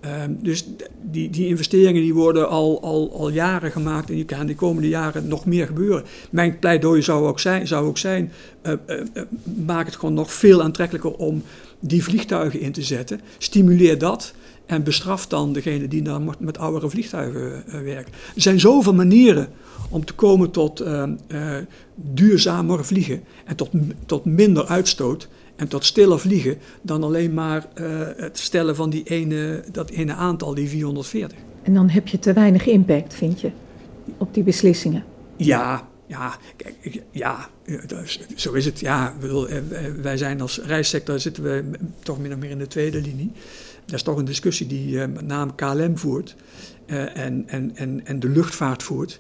Uh, dus die, die investeringen die worden al, al, al jaren gemaakt en die gaan de komende jaren nog meer gebeuren. Mijn pleidooi zou ook zijn, zou ook zijn maak het gewoon nog veel aantrekkelijker om die vliegtuigen in te zetten. Stimuleer dat en bestraf dan degene die dan met oudere vliegtuigen werken. Er zijn zoveel manieren om te komen tot uh, uh, duurzamer vliegen en tot, tot minder uitstoot en tot stiller vliegen dan alleen maar het stellen van die ene, dat ene aantal, die 440. En dan heb je te weinig impact, vind je, op die beslissingen? Ja, ja, kijk, ja, zo is het. Ja, bedoel, wij zijn als reissector zitten we toch min of meer in de tweede linie. Dat is toch een discussie die met name KLM voert en, en, en, en de luchtvaart voert.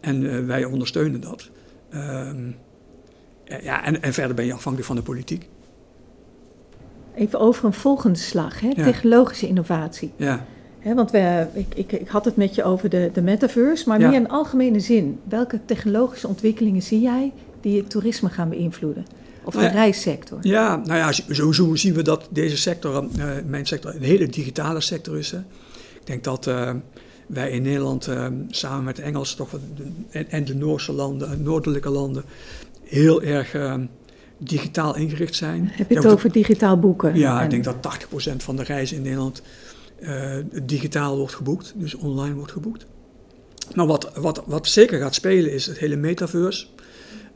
En wij ondersteunen dat. Um, ja, en, en, verder ben je afhankelijk van de politiek. Even over een volgende slag, hè? Ja. technologische innovatie. Ja. Want we, ik, ik, ik, had het met je over de, de metaverse, maar ja. meer in algemene zin. Welke technologische ontwikkelingen zie jij die het toerisme gaan beïnvloeden? Of de nou ja, reissector? Ja, nou ja, sowieso zien we dat deze sector, uh, mijn sector, een hele digitale sector is. Hè. Ik denk dat... Uh, wij in Nederland uh, samen met de Engelsen toch, en, en, de Noorse landen, noordelijke landen, heel erg digitaal ingericht zijn. Heb je het over digitaal boeken? Ja, en... ik denk dat 80% van de reizen in Nederland digitaal wordt geboekt, dus online wordt geboekt. Maar wat, wat, wat zeker gaat spelen is het hele metaverse.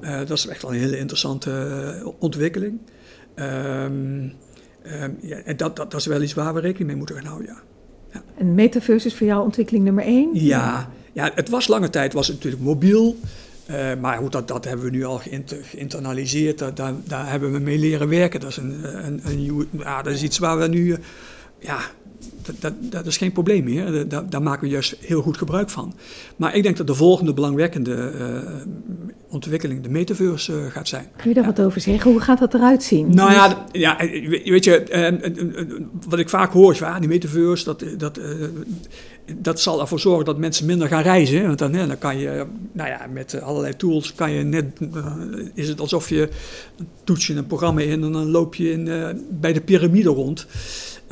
Uh, dat is echt wel een hele interessante uh, ontwikkeling. Um, um, ja, en dat, dat, dat is wel iets waar we rekening mee moeten gaan houden, ja. Ja. En metaverse is voor jou ontwikkeling nummer één? Ja, ja het was lange tijd was het natuurlijk mobiel. Uh, maar goed, dat, dat hebben we nu al geïnter, geïnternaliseerd. Daar, daar, daar, hebben we mee leren werken. Dat is, een, een, een, ja, dat is iets waar we nu... Ja, dat, dat, dat, is geen probleem meer. Daar, daar, maken we juist heel goed gebruik van. Maar ik denk dat de volgende belangwekkende uh, ontwikkeling de metaverse uh, gaat zijn. Kun je daar ja. wat over zeggen? Hoe gaat dat eruit zien? Nou ja, ja weet je, uh, wat ik vaak hoor is, ah, die metaverse, dat, dat, dat zal ervoor zorgen dat mensen minder gaan reizen. Want dan, dan kan je, nou ja, met allerlei tools kan je net, is het alsof je toets je een programma in en dan loop je in, bij de piramide rond.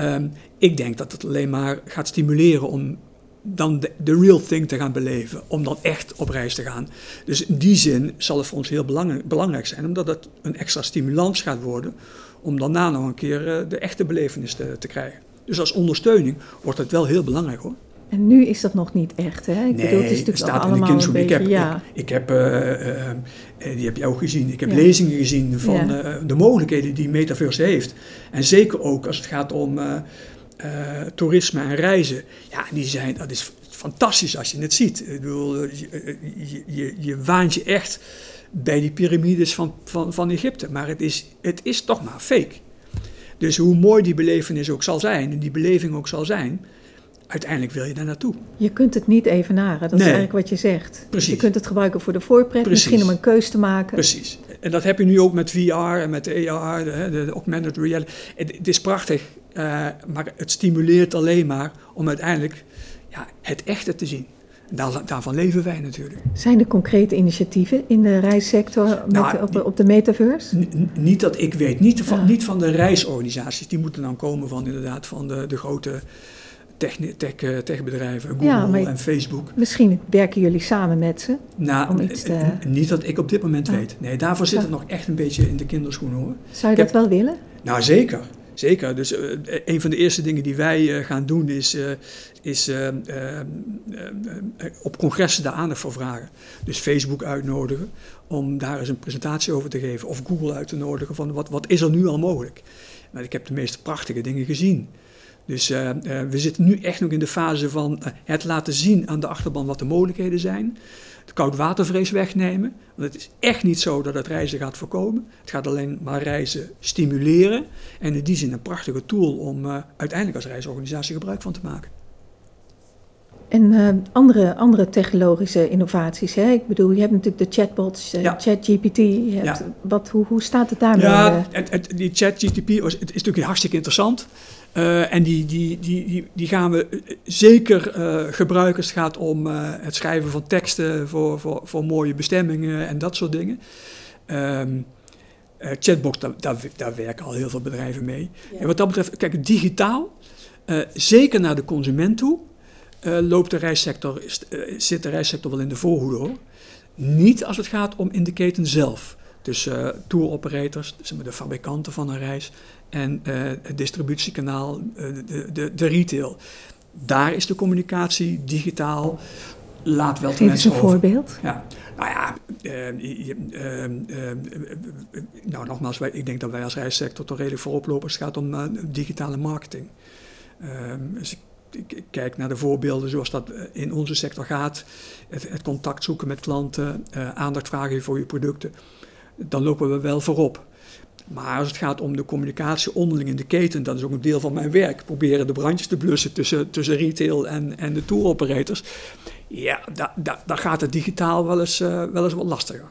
Um, ik denk dat het alleen maar gaat stimuleren om dan de, real thing te gaan beleven, om dan echt op reis te gaan. Dus in die zin zal het voor ons heel belangrijk, belangrijk zijn, omdat het een extra stimulans gaat worden om daarna nog een keer uh, de echte belevenis te, te, krijgen. Dus als ondersteuning wordt het wel heel belangrijk hoor. En nu is dat nog niet echt, hè? Ik nee, bedoel, het is natuurlijk staat allemaal in de beetje, ik heb, ja. ik, ik heb uh, uh, die heb je ook gezien, ik heb ja. lezingen gezien van ja. de mogelijkheden die Metaverse heeft. En zeker ook als het gaat om toerisme en reizen, ja, die zijn, dat is fantastisch als je het ziet. Ik bedoel, je, je, je, je waant je echt bij die piramides van, van, van Egypte, maar het is, het is toch maar fake. Dus hoe mooi die belevenis ook zal zijn, en die beleving ook zal zijn, uiteindelijk wil je daar naartoe. Je kunt het niet evenaren, dat Nee. is eigenlijk wat je zegt. Precies. Je kunt het gebruiken voor de voorpret, Precies. misschien om een keus te maken. Precies. En dat heb je nu ook met VR en met de AR, de, de augmented reality. Het, het is prachtig, eh, maar het stimuleert alleen maar om uiteindelijk ja, het echte te zien. En Daar, daarvan leven wij natuurlijk. Zijn er concrete initiatieven in de reissector met, Nou, op, de- op de metaverse? Niet dat ik weet, niet van, Ah. niet van de reisorganisaties. Die moeten dan komen van inderdaad van de, de grote techni- tech, eh, techbedrijven, Google Ja, maar- en Facebook. Misschien werken jullie samen met ze. Nou, Om iets te- n- niet dat ik op dit moment Ah. weet. Nee, daarvoor zit Ja. het nog echt een beetje in de kinderschoenen hoor. Zou je Ik dat wel willen? Nou, zeker. Zeker. Dus eh, een van de eerste dingen die wij eh, gaan doen is, eh, is eh, eh, eh, eh, op congressen daar aandacht voor vragen. Dus Facebook uitnodigen om daar eens een presentatie over te geven. Of Google uit te nodigen van wat, wat is er nu al mogelijk. Maar ik heb de meest prachtige dingen gezien. Dus eh, eh, we zitten nu echt nog in de fase van eh, het laten zien aan de achterban wat de mogelijkheden zijn. De koudwatervrees wegnemen. Want het is echt niet zo dat het reizen gaat voorkomen. Het gaat alleen maar reizen stimuleren. En in die zin een prachtige tool om uiteindelijk als reisorganisatie gebruik van te maken. En andere, andere technologische innovaties. Hè? Ik bedoel, je hebt natuurlijk de chatbots, Ja. ChatGPT. Ja. wat, hoe, hoe staat het daarmee? Ja, het, het, die ChatGTP was- het is natuurlijk hartstikke interessant. Eh, en die, die, die, die, die gaan we eh, zeker eh, gebruiken. als Het gaat om het schrijven van teksten voor, voor, voor mooie bestemmingen en dat soort dingen. Ehm eh, chatbox, daar, daar, daar werken al heel veel bedrijven mee. En wat dat betreft, kijk, digitaal, zeker naar de consument toe, loopt de reissector, is- zit de reissector wel in de voorhoede hoor. Niet als het gaat om in de keten zelf. Dus eh tour operators, zeg maar de fabrikanten van een reis, en eh, het distributiekanaal, eh, de, de, de retail. Daar is de communicatie digitaal, laat wel Geef eens een over. voorbeeld. Ja, nou ja, eh, je- je- eh, nou nogmaals, wij, ik denk dat wij als reissector toch redelijk voorop lopen als het gaat om digitale marketing. Ehm, dus ik, ik, ik kijk naar de voorbeelden zoals dat in onze sector gaat. Het, het contact zoeken met klanten, aandacht vragen voor je producten. Dan lopen we wel voorop. Maar als het gaat om de communicatie onderling in de keten, dat is ook een deel van mijn werk. Proberen de brandjes te blussen tussen, tussen retail en, en de tour operators. Ja, daar da, daar gaat het digitaal wel eens, eh, wel eens wat lastiger.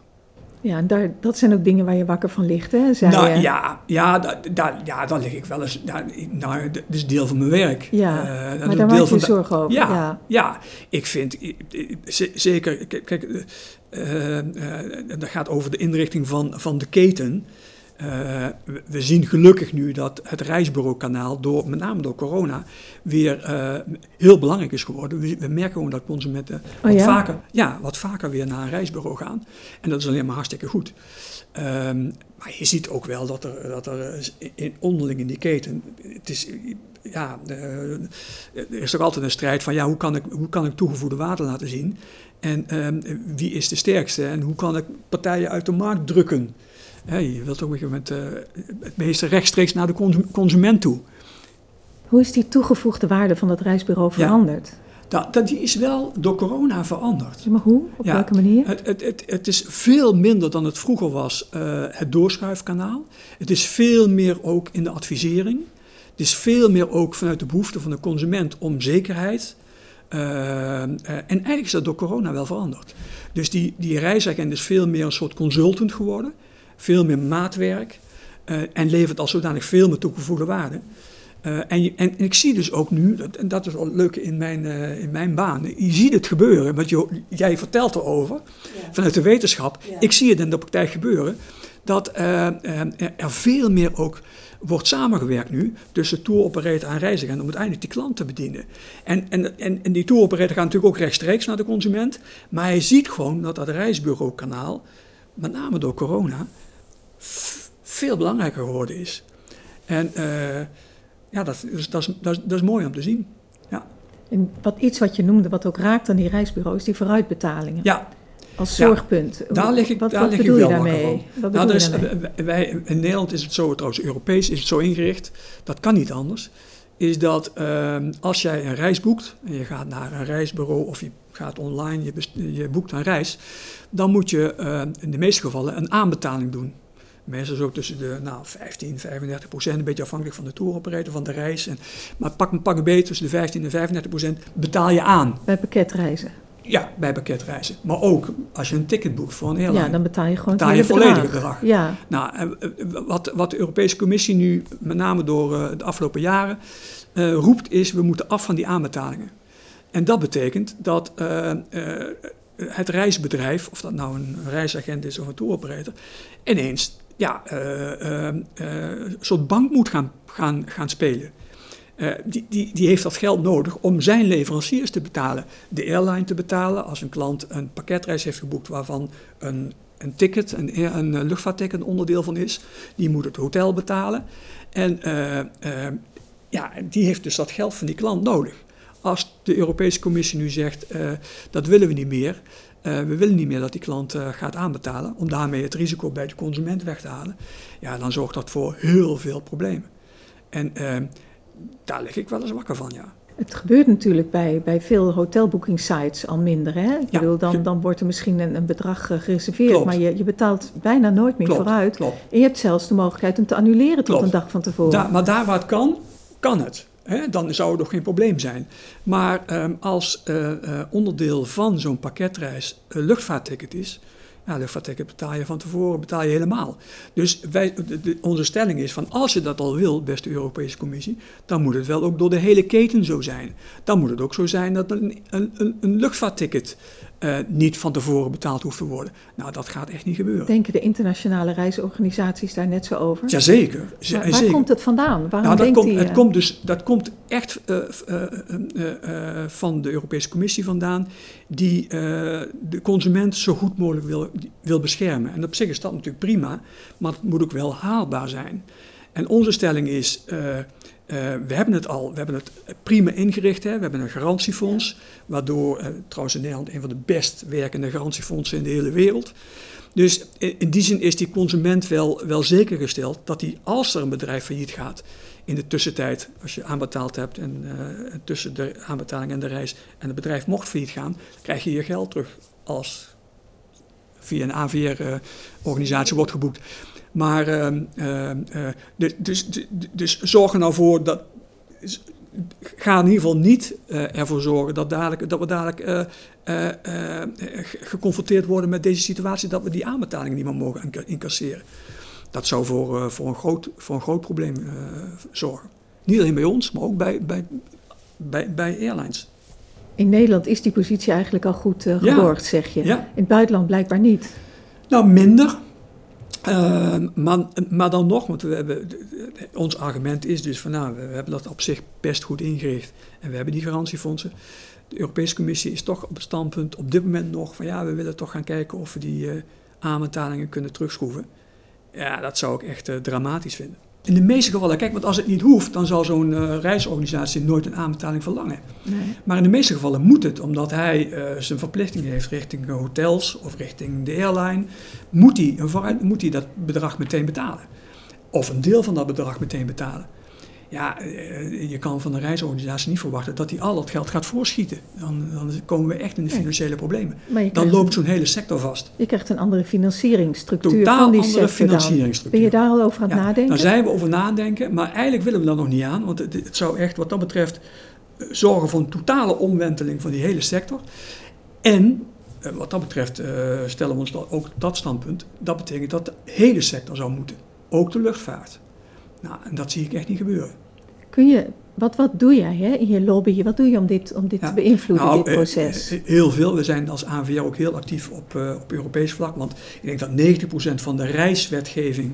Ja, en daar, dat zijn ook dingen waar je wakker van ligt, hè? Zei nou, je. ja, ja, da, da, ja, daar lig ik wel eens. Ik- nou, dat is deel van mijn werk. Ja, Eh, dat maar daar deel maak je zorgen over. Ja, Ja. ja. ik vind zeker. Kijk, eh, dat gaat over de inrichting van, van de keten. Eh, we, zien gelukkig nu dat het reisbureaukanaal, door, met name door corona, weer eh, heel belangrijk is geworden. We, we merken gewoon dat consumenten wat, Oh ja? vaker, ja, wat vaker weer naar een reisbureau gaan. En dat is alleen maar hartstikke goed. Ehm, maar je ziet ook wel dat er, dat er in, onderling in die keten, het is, ja, er is toch altijd een strijd van, ja, hoe kan ik, hoe kan ik toegevoegde waarde laten zien? En ehm, wie is de sterkste? En hoe kan ik partijen uit de markt drukken? Hè, je wilt ook op een gegeven moment eh, het meeste rechtstreeks naar de consu- consument toe. Hoe is die toegevoegde waarde van dat reisbureau veranderd? Dat, dat, die is wel door corona veranderd. Maar hoe? Op Ja, welke manier? Het, het, het, het is veel minder dan het vroeger was, eh, het doorschuifkanaal. Het is veel meer ook in de advisering. Het is veel meer ook vanuit de behoefte van de consument om zekerheid. Eh, en eigenlijk is dat door corona wel veranderd. Dus die, die reisagent is veel meer een soort consultant geworden. Veel meer maatwerk. eh, en levert als zodanig veel meer toegevoegde waarde. Eh, en, je- en, en ik zie dus ook nu, dat, en dat is wel leuk in mijn, eh, in mijn baan, je ziet het gebeuren, want je, jij vertelt erover vanuit de wetenschap. Ik zie het in de praktijk gebeuren, dat er veel meer ook wordt samengewerkt nu tussen touroperator en reiziger om uiteindelijk die klant te bedienen. En, en, en, en die touroperator gaat natuurlijk ook rechtstreeks naar de consument, maar hij ziet gewoon dat dat reisbureaukanaal, met name door corona, veel belangrijker geworden is. En eh, ja, dat, is, dat, is, dat, is, dat is mooi om te zien. Ja, En wat, iets wat je noemde, wat ook raakt aan die reisbureaus, die vooruitbetalingen. ja Als Ja, zorgpunt. daar lig ik, wat, daar wat lig ik wel daarmee? van. Wat Nou, daarmee? wij, in Nederland is het zo, trouwens Europees is het zo ingericht, dat kan niet anders, is dat ehm, als jij een reis boekt en je gaat naar een reisbureau of je gaat online, je, je boekt een reis, dan moet je eh, in de meeste gevallen een aanbetaling doen. Meestal zo tussen de nou, 15, 35 procent, een beetje afhankelijk van de touroperator, van de reis. En, maar pak, pak een beetje tussen de 15 en 35 procent betaal je aan. Bij pakketreizen? Ja, bij pakketreizen. Maar ook als je een ticket boekt voor een airline. Ja, dan betaal je gewoon betaal je volledige bedrag. bedrag. Ja. Nou, wat, wat de Europese Commissie nu, met name door de afgelopen jaren, uh, roept, is we moeten af van die aanbetalingen. En dat betekent dat uh, uh, het reisbedrijf, of dat nou een reisagent is of een touroperator, ineens ja, een soort bank moet gaan, gaan, gaan spelen. die, die, die heeft dat geld nodig om zijn leveranciers te betalen. De airline te betalen als een klant een pakketreis heeft geboekt waarvan een, een ticket, een, een luchtvaartticket een onderdeel van is. Die moet het hotel betalen. En ja, die heeft dus dat geld van die klant nodig. Als de Europese Commissie nu zegt, dat willen we niet meer, uh, we willen niet meer dat die klant uh, gaat aanbetalen, om daarmee het risico bij de consument weg te halen, ja, dan zorgt dat voor heel veel problemen. En daar lig ik wel eens wakker van, ja. Het gebeurt natuurlijk bij, bij veel hotelboekingsites al minder. Hè? Ik ja, bedoel, dan, dan wordt er misschien een, een bedrag gereserveerd, klopt. maar je, je betaalt bijna nooit meer klopt, vooruit. Klopt. En je hebt zelfs de mogelijkheid om te annuleren tot een dag van tevoren. Da maar daar waar het kan, kan het. Dan zou het nog geen probleem zijn. Maar um, als uh, uh, onderdeel van zo'n pakketreis een luchtvaartticket is, ja, luchtvaartticket betaal je van tevoren, betaal je helemaal. Dus wij, de, onze stelling is van als je dat al wil, beste Europese Commissie, dan moet het wel ook door de hele keten zo zijn. Dan moet het ook zo zijn dat een, een, een luchtvaartticket uh, niet van tevoren betaald hoeft te worden. Nou, dat gaat echt niet gebeuren. Denken de internationale reisorganisaties daar net zo over? Jazeker. Maar waar zeker. komt het vandaan? Waarom nou, dat, denkt komt, die, het uh... komt dus, dat komt echt uh, van de Europese Commissie vandaan, die de consument zo goed mogelijk wil, wil beschermen. En op zich is dat natuurlijk prima, maar het moet ook wel haalbaar zijn. En onze stelling is. Uh, we hebben het al, we hebben het prima ingericht. Hè. We hebben een garantiefonds, waardoor, uh, trouwens in Nederland een van de best werkende garantiefondsen in de hele wereld. Dus in, in die zin is die consument wel, wel zeker gesteld dat hij, als er een bedrijf failliet gaat, in de tussentijd, als je aanbetaald hebt en uh, tussen de aanbetaling en de reis en het bedrijf mocht failliet gaan, krijg je je geld terug als via een AVR-organisatie wordt geboekt. Maar uh, uh, dus, dus, dus zorg er nou voor dat. Ga in ieder geval niet uh, ervoor zorgen dat, dadelijk, dat we dadelijk geconfronteerd worden met deze situatie dat we die aanbetalingen niet meer mogen incasseren. Dat zou voor, voor, een, groot, voor een groot probleem zorgen. Niet alleen bij ons, maar ook bij, bij, bij, bij airlines. In Nederland is die positie eigenlijk al goed geborgd, ja. zeg je. Ja. In het buitenland blijkbaar niet. Nou, minder. Uh, maar, maar, dan nog, want we hebben, ons argument is dus van nou, we hebben dat op zich best goed ingericht en we hebben die garantiefondsen. De Europese Commissie is toch op het standpunt op dit moment nog van ja, we willen toch gaan kijken of we die uh, aanbetalingen kunnen terugschroeven. Ja, dat zou ik echt uh, dramatisch vinden. In de meeste gevallen, kijk, want als het niet hoeft, dan zal zo'n uh, reisorganisatie nooit een aanbetaling verlangen. Nee. Maar in de meeste gevallen moet het, omdat hij uh, zijn verplichtingen heeft richting hotels of richting de airline, moet hij, moet hij dat bedrag meteen betalen. Of een deel van dat bedrag meteen betalen. Ja, uh, je kan van een reisorganisatie niet verwachten dat hij al dat geld gaat voorschieten. Dan, dan komen we echt in de financiële problemen. Dan loopt zo'n hele sector vast. Je krijgt een andere financieringsstructuur Totaal van die andere sector financieringsstructuur. Ben je daar al over aan het ja, nadenken? Daar zijn we over nadenken, maar eigenlijk willen we daar nog niet aan. Want het, het zou echt wat dat betreft zorgen voor een totale omwenteling van die hele sector. En wat dat betreft stellen we ons ook dat standpunt. Dat betekent dat de hele sector zou moeten. Ook de luchtvaart. Nou, en dat zie ik echt niet gebeuren. Kun je, wat, wat doe jij hè, in je lobby? Wat doe je om dit, om dit Ja, te beïnvloeden, nou, dit proces? eh, eh, heel veel. We zijn als ANVR ook heel actief op, uh, op Europees vlak. Want ik denk dat 90% van de reiswetgeving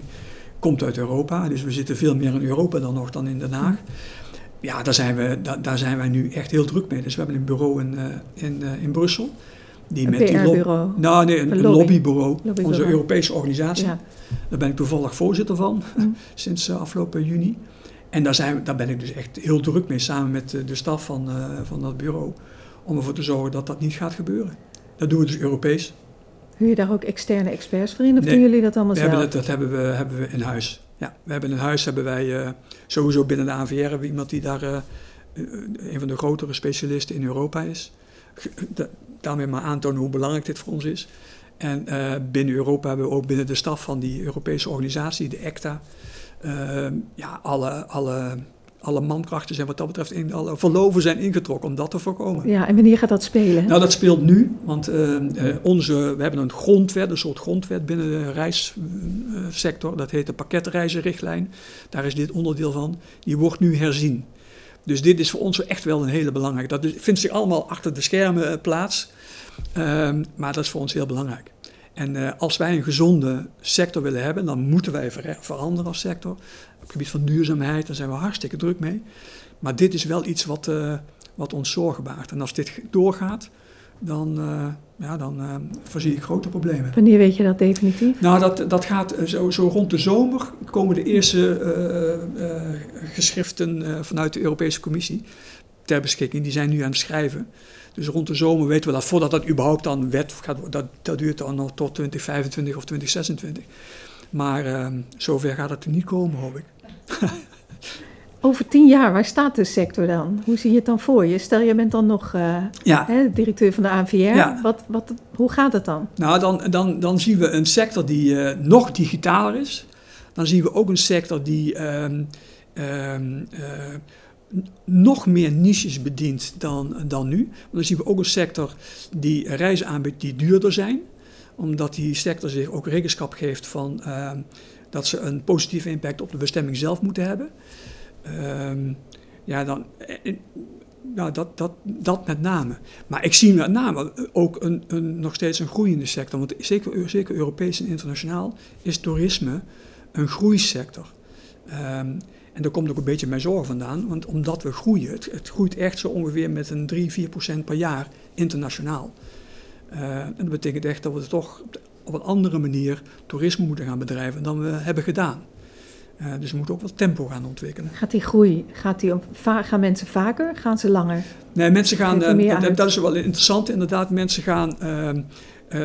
komt uit Europa. Dus we zitten veel meer in Europa dan nog dan in Den Haag. Ja, daar zijn, we, da, daar zijn wij nu echt heel druk mee. Dus we hebben een bureau in, uh, in, uh, in Brussel. Die Een met die PR-bureau? Nou, nee, een, Een een lobby. lobbybureau. Lobbybureau. Onze Europese organisatie. Ja. Daar ben ik toevallig voorzitter van, Mm. sinds uh, afgelopen juni. En daar, zijn, daar ben ik dus echt heel druk mee, samen met uh, de staf van, uh, van dat bureau. Om ervoor te zorgen dat dat niet gaat gebeuren. Dat doen we dus Europees. Huur je daar ook externe experts voor in? Of Nee, doen jullie dat allemaal zelf? hebben dat, dat hebben we, hebben we in huis. Ja, we hebben in huis hebben wij uh, sowieso binnen de ANVR hebben we iemand die daar uh, een van de grotere specialisten in Europa is. Da- daarmee maar aantonen hoe belangrijk dit voor ons is. En binnen Europa hebben we ook binnen de staf van die Europese organisatie, de ECTA, ja, alle, alle alle mankrachten zijn wat dat betreft, in, alle verloven zijn ingetrokken om dat te voorkomen. Ja, en wanneer gaat dat spelen? Nou, dat speelt nu, want uh, onze, we hebben een grondwet, een soort grondwet binnen de reissector. Dat heet de pakketreizenrichtlijn. Daar is dit onderdeel van. Die wordt nu herzien. Dus dit is voor ons echt wel een hele belangrijke. Dat vindt zich allemaal achter de schermen eh, plaats. Ehm, maar dat is voor ons heel belangrijk. En als wij een gezonde sector willen hebben, dan moeten wij veranderen als sector het gebied van duurzaamheid, daar zijn we hartstikke druk mee. Maar dit is wel iets wat, uh, wat ons zorgen baart. En als dit doorgaat, dan, uh, ja, dan voorzie ik grote problemen. Wanneer weet je dat definitief? Nou, dat, dat gaat zo, zo rond de zomer komen de eerste geschriften vanuit de Europese Commissie ter beschikking. Die zijn nu aan het schrijven. Dus rond de zomer weten we dat. Voordat dat überhaupt dan wet gaat, dat, dat duurt dan nog tot 2025 of 2026. Maar zover gaat het er niet komen, hoop ik. Over tien jaar, waar staat de sector dan? Hoe zie je het dan voor je? Stel, je bent dan nog uh, hè, directeur van de ANVR. Wat, wat, hoe gaat het dan? Nou, dan, dan, dan zien we een sector die uh, nog digitaler is. Dan zien we ook een sector die uh, nog meer niches bedient dan, dan nu. Dan zien we ook een sector die reizen aanbiedt die duurder zijn. Omdat die sector zich ook rekenschap geeft van ehm, dat ze een positieve impact op de bestemming zelf moeten hebben. Ehm, ja, dan, nou, dat, dat, dat met name. Maar ik zie met name ook een, een, nog steeds een groeiende sector. Want zeker, zeker Europees en internationaal is toerisme een groeisector. Um, en daar komt ook een beetje mijn zorg vandaan. Want omdat we groeien, het, het groeit echt zo ongeveer met een 3, 4 procent per jaar internationaal. Uh, en dat betekent echt dat we toch op een andere manier toerisme moeten gaan bedrijven dan we hebben gedaan. Uh, dus we moeten ook wat tempo gaan ontwikkelen. Gaat die groei, gaat die gaan mensen vaker, gaan ze langer? Nee, mensen gaan, uh, dat, dat, is wel interessant inderdaad, mensen gaan uh,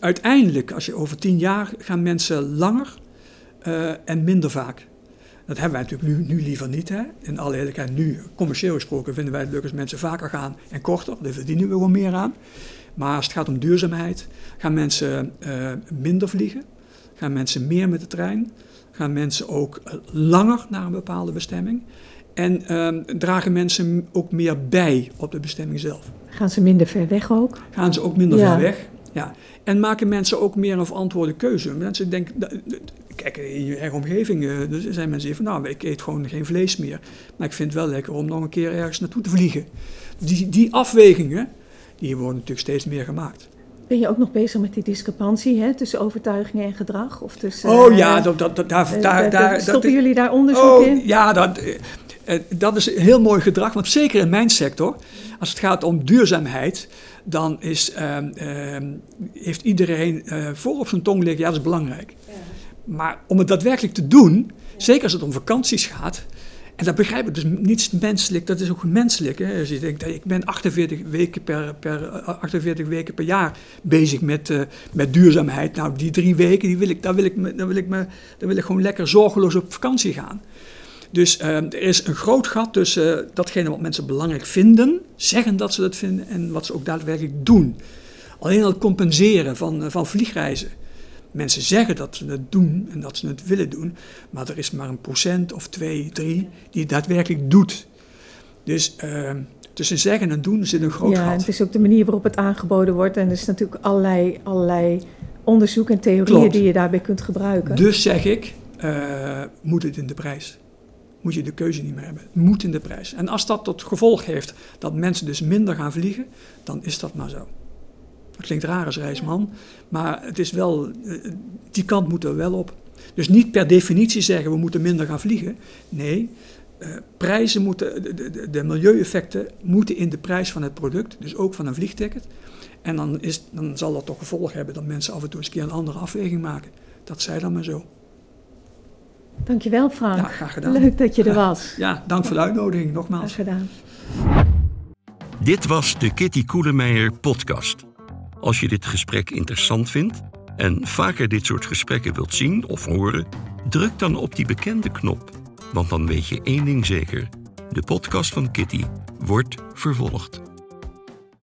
uiteindelijk, als je over tien jaar, gaan mensen langer en minder vaak. Dat hebben wij natuurlijk nu, nu liever niet. Hè? In alle eerlijkheid, nu, commercieel gesproken, vinden wij het leuk als mensen vaker gaan en korter. Daar verdienen we gewoon meer aan. Maar als het gaat om duurzaamheid, gaan mensen uh, minder vliegen, gaan mensen meer met de trein, gaan mensen ook eh, langer naar een bepaalde bestemming. En uh, dragen mensen ook meer bij op de bestemming zelf. Gaan ze minder ver weg ook? Gaan ze ook minder ver weg, ja. En maken mensen ook meer een verantwoorde keuze. Mensen denken, kijk, in je eigen omgeving uh, er zijn mensen die van, nou, ik eet gewoon geen vlees meer. Maar ik vind het wel lekker om nog een keer ergens naartoe te vliegen. Die, die afwegingen, die worden natuurlijk steeds meer gemaakt. Ben je ook nog bezig met die discrepantie hè, tussen overtuigingen en gedrag? Of tussen, oh ja, dat, dat, dat, daar, uh, daar, daar, stoppen jullie daar onderzoek oh, in? Ja, dat, uh, dat is heel mooi gedrag. Want zeker in mijn sector, als het gaat om duurzaamheid, dan is, ehm, ehm, heeft iedereen voor op zijn tong liggen, ja, dat is belangrijk. Ja. Maar om het daadwerkelijk te doen, zeker als het om vakanties gaat, en dat begrijp ik dus niets menselijk, dat is ook menselijk. Hè? Je denkt, ik ben 48 weken per, per, 48 weken per jaar bezig met, uh, met duurzaamheid. Nou, die drie weken, die wil ik, daar, wil ik, daar, wil ik me, daar wil ik gewoon lekker zorgeloos op vakantie gaan. Dus uh, er is een groot gat tussen datgene wat mensen belangrijk vinden, zeggen dat ze dat vinden, en wat ze ook daadwerkelijk doen. Alleen al compenseren van, van vliegreizen mensen zeggen dat ze het doen en dat ze het willen doen, maar er is maar een procent of twee, drie die het daadwerkelijk doet. Dus uh, tussen zeggen en doen zit een groot ja, gat. Ja, het is ook de manier waarop het aangeboden wordt en er is natuurlijk allerlei, allerlei onderzoek en theorieën Klopt. die je daarbij kunt gebruiken. Dus zeg ik, uh, moet het in de prijs? Moet je de keuze niet meer hebben. Het moet in de prijs. En als dat tot gevolg heeft dat mensen dus minder gaan vliegen, dan is dat maar zo. Dat klinkt raar als reisman, maar het is wel, eh, die kant moeten we wel op. Dus niet per definitie zeggen we moeten minder gaan vliegen. Nee, uh, prijzen moeten, de, de, de milieueffecten moeten in de prijs van het product, dus ook van een vliegticket. En dan, is, dan zal dat toch gevolg hebben dat mensen af en toe eens een keer een andere afweging maken. Dat zij dan maar zo. Dankjewel Frank. Ja, graag gedaan. Leuk dat je er was. Ja, dank voor de uitnodiging nogmaals. Graag gedaan. Dit was de Kitty Koelemeijer podcast. Als je dit gesprek interessant vindt en vaker dit soort gesprekken wilt zien of horen, druk dan op die bekende knop. Want dan weet je één ding zeker: de podcast van Kitty wordt vervolgd.